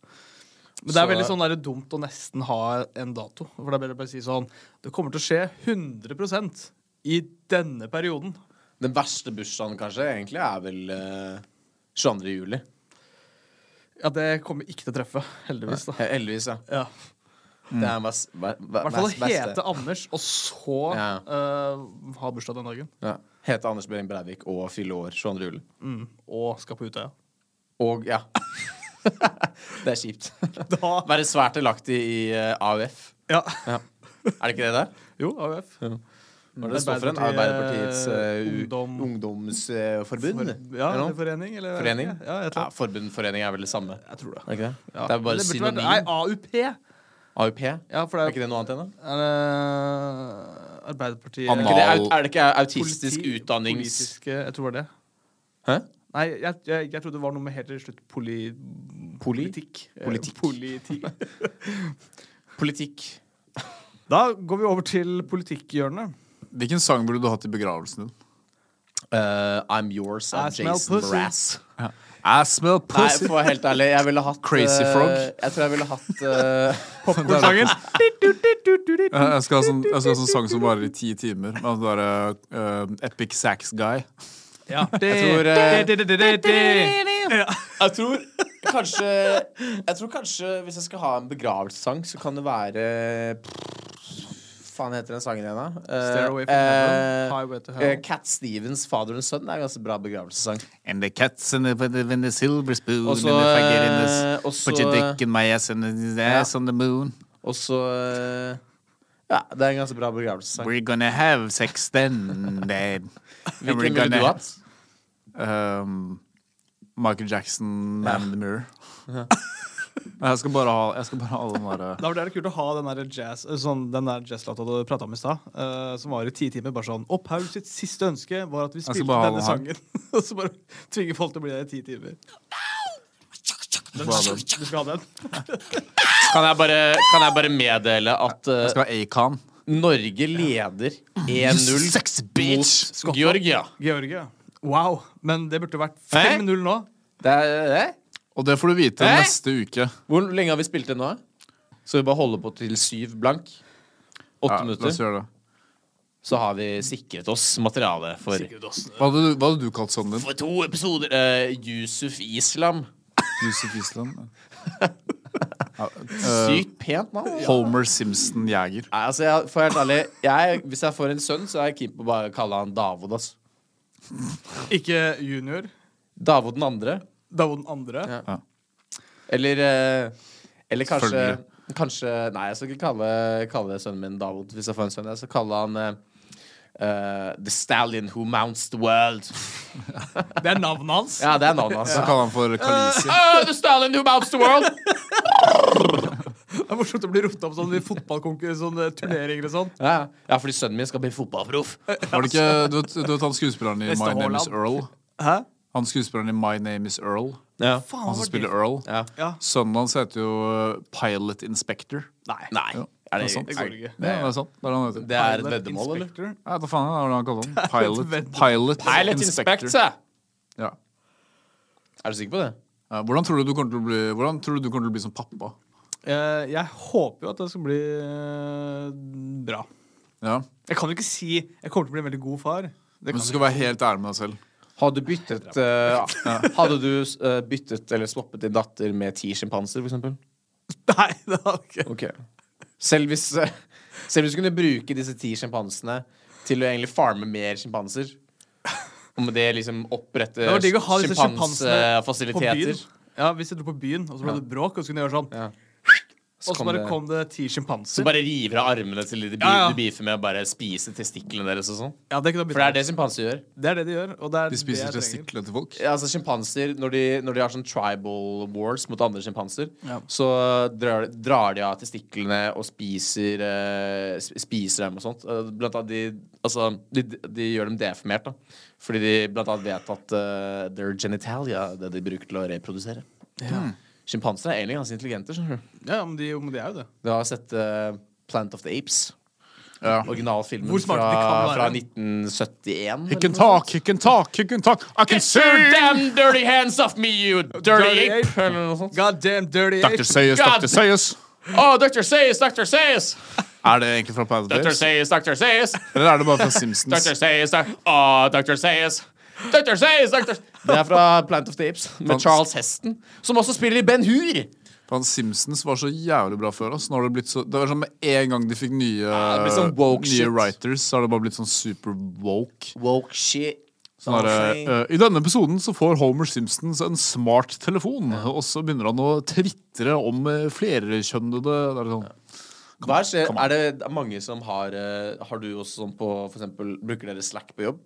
Speaker 3: Men det er veldig sånn der, dumt å nesten ha en dato. For da bør jeg bare si sånn Det kommer til å skje 100% i denne perioden.
Speaker 2: Den verste bursdagen kanskje egentlig er vel uh, 22. juli.
Speaker 3: Ja, det kommer ikke til å treffe, heldigvis. da
Speaker 2: Heldigvis, ja.
Speaker 3: Ja.
Speaker 2: Det er Mads, hva, hva,
Speaker 3: I hvert fall hete Anders, og så
Speaker 2: Ja.
Speaker 3: uh, ha bursdag den dagen.
Speaker 2: Ja. Hete Anders Behring Breivik og fylle år 22. juli.
Speaker 3: Og skal på Utøya.
Speaker 2: Og ja. det er kjipt.
Speaker 3: Da
Speaker 2: Være svært delaktig i uh, AUF.
Speaker 3: Ja.
Speaker 2: Ja. Er det ikke det der?
Speaker 3: Jo, AUF.
Speaker 2: Hva er det det står for en? Arbeiderpartiets uh, Ungdom, ungdomsforbund?
Speaker 3: For, ja,
Speaker 2: Eller noe?
Speaker 3: forening. Eller,
Speaker 2: Forening?
Speaker 3: Ja, et eller
Speaker 2: Ja, forbund, forening er vel det samme?
Speaker 3: Jeg tror det.
Speaker 2: Det det?
Speaker 3: Ja.
Speaker 2: Det er bare
Speaker 3: det
Speaker 2: synonym.
Speaker 3: Nei, AUP.
Speaker 2: AUP?
Speaker 3: Ja, for
Speaker 2: Er
Speaker 3: er
Speaker 2: ikke det noe annet enn det?
Speaker 3: er, er Arbeiderpartiet
Speaker 2: Er, det, er det ikke autistisk
Speaker 3: Politi-
Speaker 2: utdannings...
Speaker 3: Politiske Jeg tror det var det.
Speaker 2: Hæ?
Speaker 3: Nei, jeg, jeg, jeg trodde det var noe med helt til slutt poli...
Speaker 2: Poli?
Speaker 3: Politikk.
Speaker 2: Politikk.
Speaker 3: Politikk.
Speaker 2: Politikk.
Speaker 3: Da går vi over til politikkhjørnet.
Speaker 1: Hvilken sang burde du hatt i begravelsen din?
Speaker 2: Uh, I'm yours av Jason
Speaker 3: pussy.
Speaker 2: Mraz.
Speaker 1: I smell pussy.
Speaker 2: Nei, for helt ærlig, jeg ville hatt
Speaker 1: Crazy
Speaker 2: Frog.
Speaker 1: Frog.
Speaker 2: Jeg tror jeg ville hatt uh,
Speaker 3: Popkornsangen.
Speaker 1: Jeg skal ha sånn, jeg skal ha sånn sang som varer i ti timer. Med han derre uh, Epic Sax Guy.
Speaker 3: Ja.
Speaker 2: Jeg tror, eh,
Speaker 3: Ja.
Speaker 2: Jeg tror kanskje Jeg tror kanskje hvis jeg skal ha en begravelsessang, så kan det være Faen heter den sangen igjen, da? Eh,
Speaker 3: Stairway from
Speaker 2: eh,
Speaker 3: heaven, Highway to
Speaker 2: eh,
Speaker 3: hell.
Speaker 2: Cat Stevens' 'Father and Son' er en ganske bra begravelsessang.
Speaker 1: And the cats and the, when the silver spoon
Speaker 2: Og så,
Speaker 1: and I get in this,
Speaker 2: eh,
Speaker 1: Put your dick in my ass and the ass on the moon.
Speaker 2: Og så eh, Ja, det er en ganske bra begravelsessang.
Speaker 1: We're gonna have sex then, dad. And
Speaker 2: Hvilken
Speaker 1: we're
Speaker 2: ville du hatt?
Speaker 1: Um, Michael Jackson, Man in the Mirror. Jeg skal bare ha, jeg skal bare ha den derre
Speaker 3: Da var det kult å ha den der jazz sånn, Den der jazzlåta du prata om i stad, uh, som var i ti timer. Bare sånn Opphaug sitt siste ønske var at vi spilte denne
Speaker 1: den
Speaker 3: sangen. Og så bare tvinge folk til å bli der i ti timer. Den, du skal ha den?
Speaker 2: Kan jeg bare, kan jeg bare meddele at uh,
Speaker 1: Jeg skal ha Acon.
Speaker 2: Norge leder 1-0
Speaker 1: sexy bitch.
Speaker 2: mot Georgia.
Speaker 3: Georgia. Wow. Men det burde vært 5-0 nå.
Speaker 2: Det er det?
Speaker 1: Og det får du vite
Speaker 2: Hæ?
Speaker 1: neste uke.
Speaker 2: Hvor lenge har vi spilt det nå? Så vi bare holder på til syv blank. Åtte
Speaker 1: Ja, la oss
Speaker 2: minutter.
Speaker 1: gjøre det.
Speaker 2: Så har vi sikret oss materiale for,
Speaker 1: Hva hadde, du, hva hadde du kalt sønnen din?
Speaker 2: for to episoder. Uh, Yusuf Islam.
Speaker 1: Yusuf Islam, Ja, eh,
Speaker 2: Sykt pent navn.
Speaker 1: Homer Simpson Jæger.
Speaker 2: Nei, altså, jeg, for helt ærlig jeg, Hvis jeg får en sønn, så er jeg keen på å bare kalle han Davod. Altså.
Speaker 3: Ikke junior.
Speaker 2: Davod den andre.
Speaker 3: Da var den andre.
Speaker 2: Ja. Eller eh, Eller kanskje Kanskje Nei, jeg skal ikke kalle, kalle sønnen min Davod hvis jeg får en sønn. Jeg skal kalle han eh, eh, The Stallion Who Mounts the World.
Speaker 3: Det er navnet hans.
Speaker 2: Ja, det er navnet hans.
Speaker 1: Så kaller han for Kalisi.
Speaker 2: Uh, the Stallion Who Mounts the World.
Speaker 3: Det er morsomt å bli ropt opp sånn i fotballturneringer turneringer og sånn.
Speaker 2: Ja, ja, fordi sønnen min skal bli fotballproff.
Speaker 1: Var det ikke Du vet, du vet han skuespilleren i My Name Is Earl?
Speaker 3: Hæ?
Speaker 1: Han skuespilleren i My Name Is Earl.
Speaker 2: Ja.
Speaker 3: Faen,
Speaker 1: Han som spiller
Speaker 3: det?
Speaker 1: Earl.
Speaker 2: ja.
Speaker 3: Ja.
Speaker 1: Sønnen hans heter jo uh, Pilot Inspector.
Speaker 3: Nei.
Speaker 2: Nei.
Speaker 1: Ja,
Speaker 2: Er det,
Speaker 1: det er sant.
Speaker 3: Det går ikke.
Speaker 1: Ja, det er sant. Det er det han
Speaker 2: det er et
Speaker 3: Pilot
Speaker 2: veddemål, eller?
Speaker 1: Ja, hva faen er det han kaller han? Pilot. Pilot,
Speaker 2: Pilot
Speaker 1: Inspector.
Speaker 2: Inspector.
Speaker 1: Ja.
Speaker 2: Er du sikker på det?
Speaker 1: Ja, hvordan, tror du du kommer til å bli, hvordan tror du du kommer til å bli som pappa?
Speaker 3: Eh, jeg håper jo at det skal bli eh, bra.
Speaker 1: Ja.
Speaker 3: Jeg kan jo ikke si jeg kommer til å bli en veldig god far. Det
Speaker 1: Men du skal være helt ærlig med deg selv.
Speaker 2: Hadde du byttet uh, Hadde du uh, byttet eller swappet din datter med ti sjimpanser, for eksempel?
Speaker 3: Nei, det hadde jeg ikke.
Speaker 2: Okay. Selv hvis uh, Selv hvis du kunne bruke disse ti sjimpansene til å egentlig farme mer sjimpanser, og med det liksom opprette
Speaker 3: byen. Ja, Hvis jeg dro på byen, og så ble det bråk, og så kunne jeg gjøre sånn.
Speaker 2: Ja.
Speaker 3: Og så bare kom det ti sjimpanser.
Speaker 2: Som bare river av armene til de du
Speaker 3: Ja, ja.
Speaker 2: du beefer med, og bare spiser testiklene deres og sånn.
Speaker 3: Ja, det,
Speaker 2: For det er det sjimpanser gjør.
Speaker 3: det er det de gjør. Og det er
Speaker 1: De spiser
Speaker 3: det
Speaker 1: testiklene til folk.
Speaker 2: Ja, altså Sjimpanser, når, de- når de har sånn tribal wars mot andre sjimpanser,
Speaker 3: Ja.
Speaker 2: så drar, drar de av testiklene og spiser, eh, spiser dem og sånt. Eh, Blant annet de, altså, de, de gjør dem deformert, da. Fordi de blant annet vet at uh, their genitalia det de bruker til å reprodusere. Sjimpanser er egentlig ganske intelligente. skjønner du
Speaker 3: Ja, men de, men de er jo det.
Speaker 2: Du har sett uh, Plant of the Apes.
Speaker 1: Ja.
Speaker 2: Originalfilmen
Speaker 3: Hvor
Speaker 2: fra,
Speaker 3: smarte de kan være.
Speaker 2: fra 1971.
Speaker 1: He can talk, he can talk, he can talk. I can
Speaker 2: Get your
Speaker 1: see!
Speaker 2: damn dirty hands off me, you dirty,
Speaker 3: Dirty
Speaker 2: ape!
Speaker 3: ape.
Speaker 2: Eller noe sånt.
Speaker 3: God damn dirty
Speaker 1: Dr.
Speaker 3: ape.
Speaker 1: Sayers,
Speaker 2: God.
Speaker 1: Dr. Sayers.
Speaker 2: Oh, Dr. Sayers, Dr. Sayers!
Speaker 1: Er det egentlig fra Planet
Speaker 2: Dr.
Speaker 1: Apes?
Speaker 2: Sayers, Dr. Sayers!
Speaker 1: Eller er det bare fra Simpsons?
Speaker 2: Dr. Sayers, Dr. Oh, Dr. Sayers! Dr. says, Dr. Det er fra Plant of the Apes, med
Speaker 1: Fant-
Speaker 2: Charles Heston, som også spiller i Ben Hur.
Speaker 1: Fan, Simpsons var så jævlig bra før. ass. Nå har det blitt så Det var sånn Med en gang de fikk nye,
Speaker 2: det sånn woke
Speaker 1: nye
Speaker 2: shit.
Speaker 1: writers, så har det bare blitt sånn super woke.
Speaker 2: Woke shit.
Speaker 1: Sånn derre, eh, I denne episoden så får Homer Simpsons en smart telefon, og så begynner han å tvitre om eh, flerkjønnede er sånn.
Speaker 2: Hva skjer? Er det mange som har eh, Har du også sånn på For eksempel, Bruker dere Slack på jobb?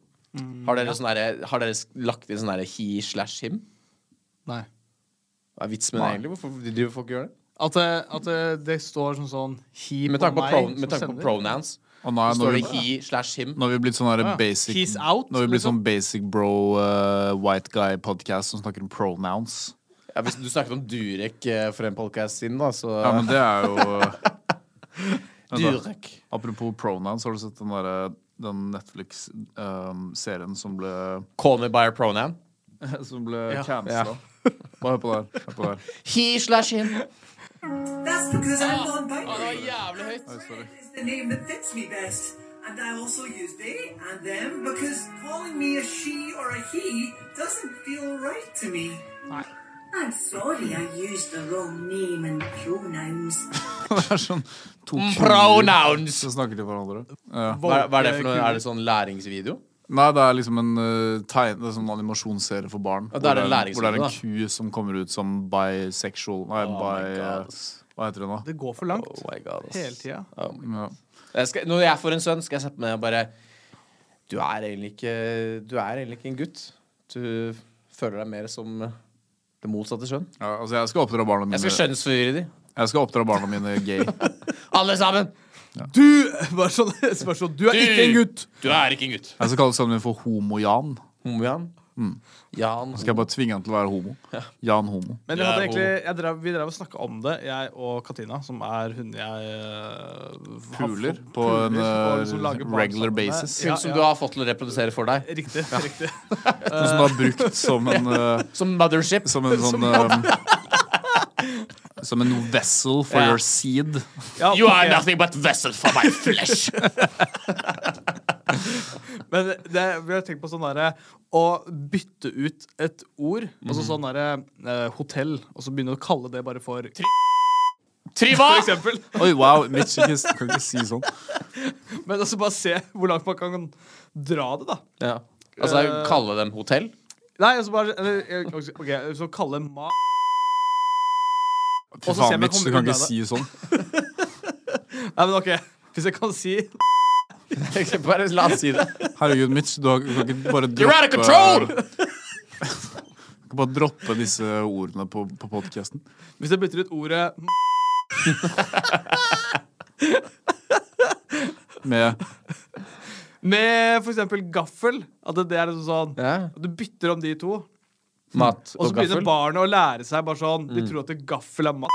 Speaker 2: Har, dere ja. derre- har dere lagt inn sånn derre he slash him?
Speaker 3: Nei.
Speaker 2: Hva er vitsen med det, egentlig? Hvorfor driver folk gjør det?
Speaker 3: At, det, at det, det står sånn sånn he
Speaker 2: Med
Speaker 3: på
Speaker 2: tanke på, pro,
Speaker 3: som
Speaker 2: med tanke på pronouns.
Speaker 1: Og nå, er-
Speaker 2: Så står det he slash him.
Speaker 1: nå har vi blitt sånn
Speaker 3: Ja.
Speaker 1: basic
Speaker 3: He's out,
Speaker 1: Nå har vi blitt
Speaker 3: liksom.
Speaker 1: sånn basic bro uh, white guy podcast som snakker om pronouns.
Speaker 2: Ja, hvis du snakket om Durek uh, for en podcast siden, da, så
Speaker 1: Ja, men det er jo.
Speaker 2: Durek.
Speaker 1: Apropos pronouns, har du sett den, derre- den Netflix-serien som ble
Speaker 2: Call me by a pronoun.
Speaker 1: Som ble
Speaker 3: Ja.
Speaker 1: cancela? Bare hør på der. Hør på der.
Speaker 2: He slash him.
Speaker 5: That's because I'm non-binary.
Speaker 2: var jævlig høyt.
Speaker 1: Oi, sorry.
Speaker 5: It's the name that fits me best. And I also use they and them because calling me a she or a he doesn't feel right to me.
Speaker 6: I'm sorry I used the wrong name and pronouns.
Speaker 1: Det er sånn to kuler
Speaker 2: Pronouns.
Speaker 1: som snakker til hverandre. Ja.
Speaker 2: Hva, hva er det for noe? Er det sånn læringsvideo?
Speaker 1: Nei, det er liksom en uh, tegn, det er sånn animasjonsserie for barn.
Speaker 2: Ja, det er
Speaker 1: hvor,
Speaker 2: en
Speaker 1: det hvor det er en ku som kommer ut som bisexual Nei,
Speaker 2: Oh
Speaker 1: eh,
Speaker 2: ass.
Speaker 1: hva heter det nå?
Speaker 3: Det går for langt.
Speaker 2: Oh my God.
Speaker 3: Hele tida.
Speaker 1: Ja.
Speaker 2: Jeg skal, når jeg får en sønn, skal jeg sette meg ned og bare Du er egentlig ikke Du er egentlig ikke en gutt. Du føler deg mer som det motsatte skjønn.
Speaker 1: Ja, altså, jeg skal oppdra barna mine
Speaker 2: Jeg skal skjønnsforvirre de.
Speaker 1: Jeg skal oppdra barna mine gay.
Speaker 2: Alle sammen!
Speaker 3: Du bare sånn, bare sånn, du er ikke en gutt!
Speaker 2: Du er ikke en gutt.
Speaker 1: Jeg skal kalle sønnen min for Homo-Jan.
Speaker 2: Homo-Jan. Jan.
Speaker 1: Skal jeg bare tvinge han til å være homo. Jan Homo.
Speaker 3: Men jeg hadde
Speaker 2: er
Speaker 3: egentlig, jeg drev, vi drev og snakka om det, jeg og Katina, som er hun jeg uh,
Speaker 1: Puler på en,
Speaker 3: og
Speaker 1: øh,
Speaker 3: liksom
Speaker 1: regular basis.
Speaker 2: Hun
Speaker 3: Ja,
Speaker 2: som
Speaker 3: ja.
Speaker 2: du har fått til å reprodusere for deg.
Speaker 3: Riktig. riktig.
Speaker 1: Hun som du har brukt som en uh,
Speaker 2: Som mothership.
Speaker 1: Som en sånn um, Som en vessel for
Speaker 2: yeah.
Speaker 1: your seed.
Speaker 3: Ja,
Speaker 2: You are nothing but vessel for my flesh.
Speaker 3: Men det, har tenkt på sånn derre Å bytte ut et ord, altså
Speaker 2: Mhm.
Speaker 3: sånn derre eh, hotell, og så begynne å kalle det bare for
Speaker 2: Triva!
Speaker 3: For eksempel.
Speaker 1: Oi, wow, Mitch kan ikke si sånn.
Speaker 3: Men altså bare se hvor langt man kan dra det, da.
Speaker 2: Ja. Altså,
Speaker 3: Eh,
Speaker 2: kalle dem hotell?
Speaker 3: Nei, altså bare eller, eh, OK, så kalle ma...
Speaker 1: Fy faen, Mitch, du kan ikke si sånn.
Speaker 3: Nei, men OK. Hvis jeg kan si
Speaker 2: Bare la oss si det.
Speaker 1: Herregud, Mitch, du, kan ikke bare
Speaker 2: You're out of
Speaker 1: droppe
Speaker 2: control!
Speaker 1: Du kan bare droppe disse ordene på, på podkasten.
Speaker 3: Hvis jeg bytter ut ordet
Speaker 1: Med
Speaker 3: med for eksempel gaffel, at det, det er liksom sånn
Speaker 2: Ja.
Speaker 3: Du bytter om de to,
Speaker 2: Mat
Speaker 3: og så
Speaker 2: og
Speaker 3: begynner
Speaker 2: gaffel.
Speaker 3: barnet å lære seg bare sånn De tror at gaffel er mat.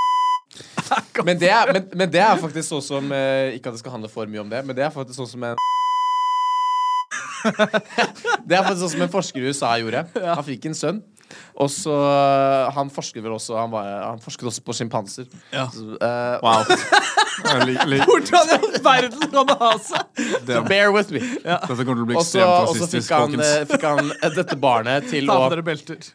Speaker 2: Men det, er, men, men det er faktisk sånn som eh, Ikke at det skal handle for mye om det, men det er faktisk sånn som en Det er faktisk sånn som en forsker i USA gjorde. Han fikk en sønn. Og så Han forsket vel også Han, var, han forsket også på sjimpanser.
Speaker 3: Ja.
Speaker 2: Eh,
Speaker 1: Wow.
Speaker 3: Hvordan i all verden kan det ha seg?
Speaker 1: So
Speaker 2: Bear with me.
Speaker 1: dette kommer til å bli ekstremt rasistisk,
Speaker 2: og så fikk han, eh, fikk han eh, dette barnet til å.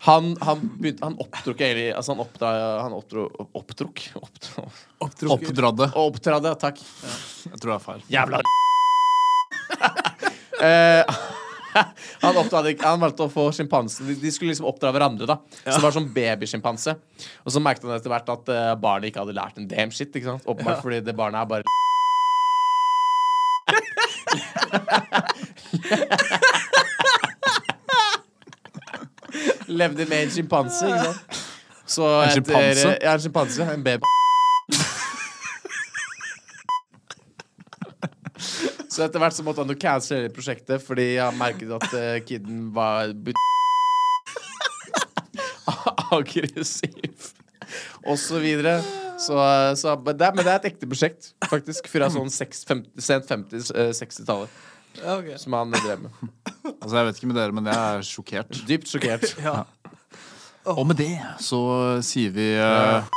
Speaker 2: Han, han, begynte, han oppdrok egentlig Altså, han oppdra, han oppdro, oppdrok? Oppdro,
Speaker 1: Oppdradde.
Speaker 2: Oppdradde, takk.
Speaker 1: Jeg tror det er feil.
Speaker 2: Jævla eh, han, oppdaget, han valgte å få sjimpansen de, de skulle liksom oppdra hverandre. da Så det var sånn babysjimpanse. Og så merket han etter hvert at uh, barnet ikke hadde lært en damn shit. Ikke sant? Åpenbart fordi det barnet er bare Levde med en sjimpanse, ikke sant. Så
Speaker 1: En sjimpanse?
Speaker 2: Ja, en sjimpanse. En baby. Så etter hvert så måtte han jo cancele prosjektet fordi han merket at uh, kiden var aggressiv og så videre. Så, så men, det, er- men det er et ekte prosjekt, faktisk. Fra sånn seks- fem- sent 50-, eh, 60-tallet. Som han drev med.
Speaker 1: Altså, Jeg vet ikke med dere, men jeg er sjokkert.
Speaker 2: Dypt sjokkert.
Speaker 1: Og med det så sier vi eh,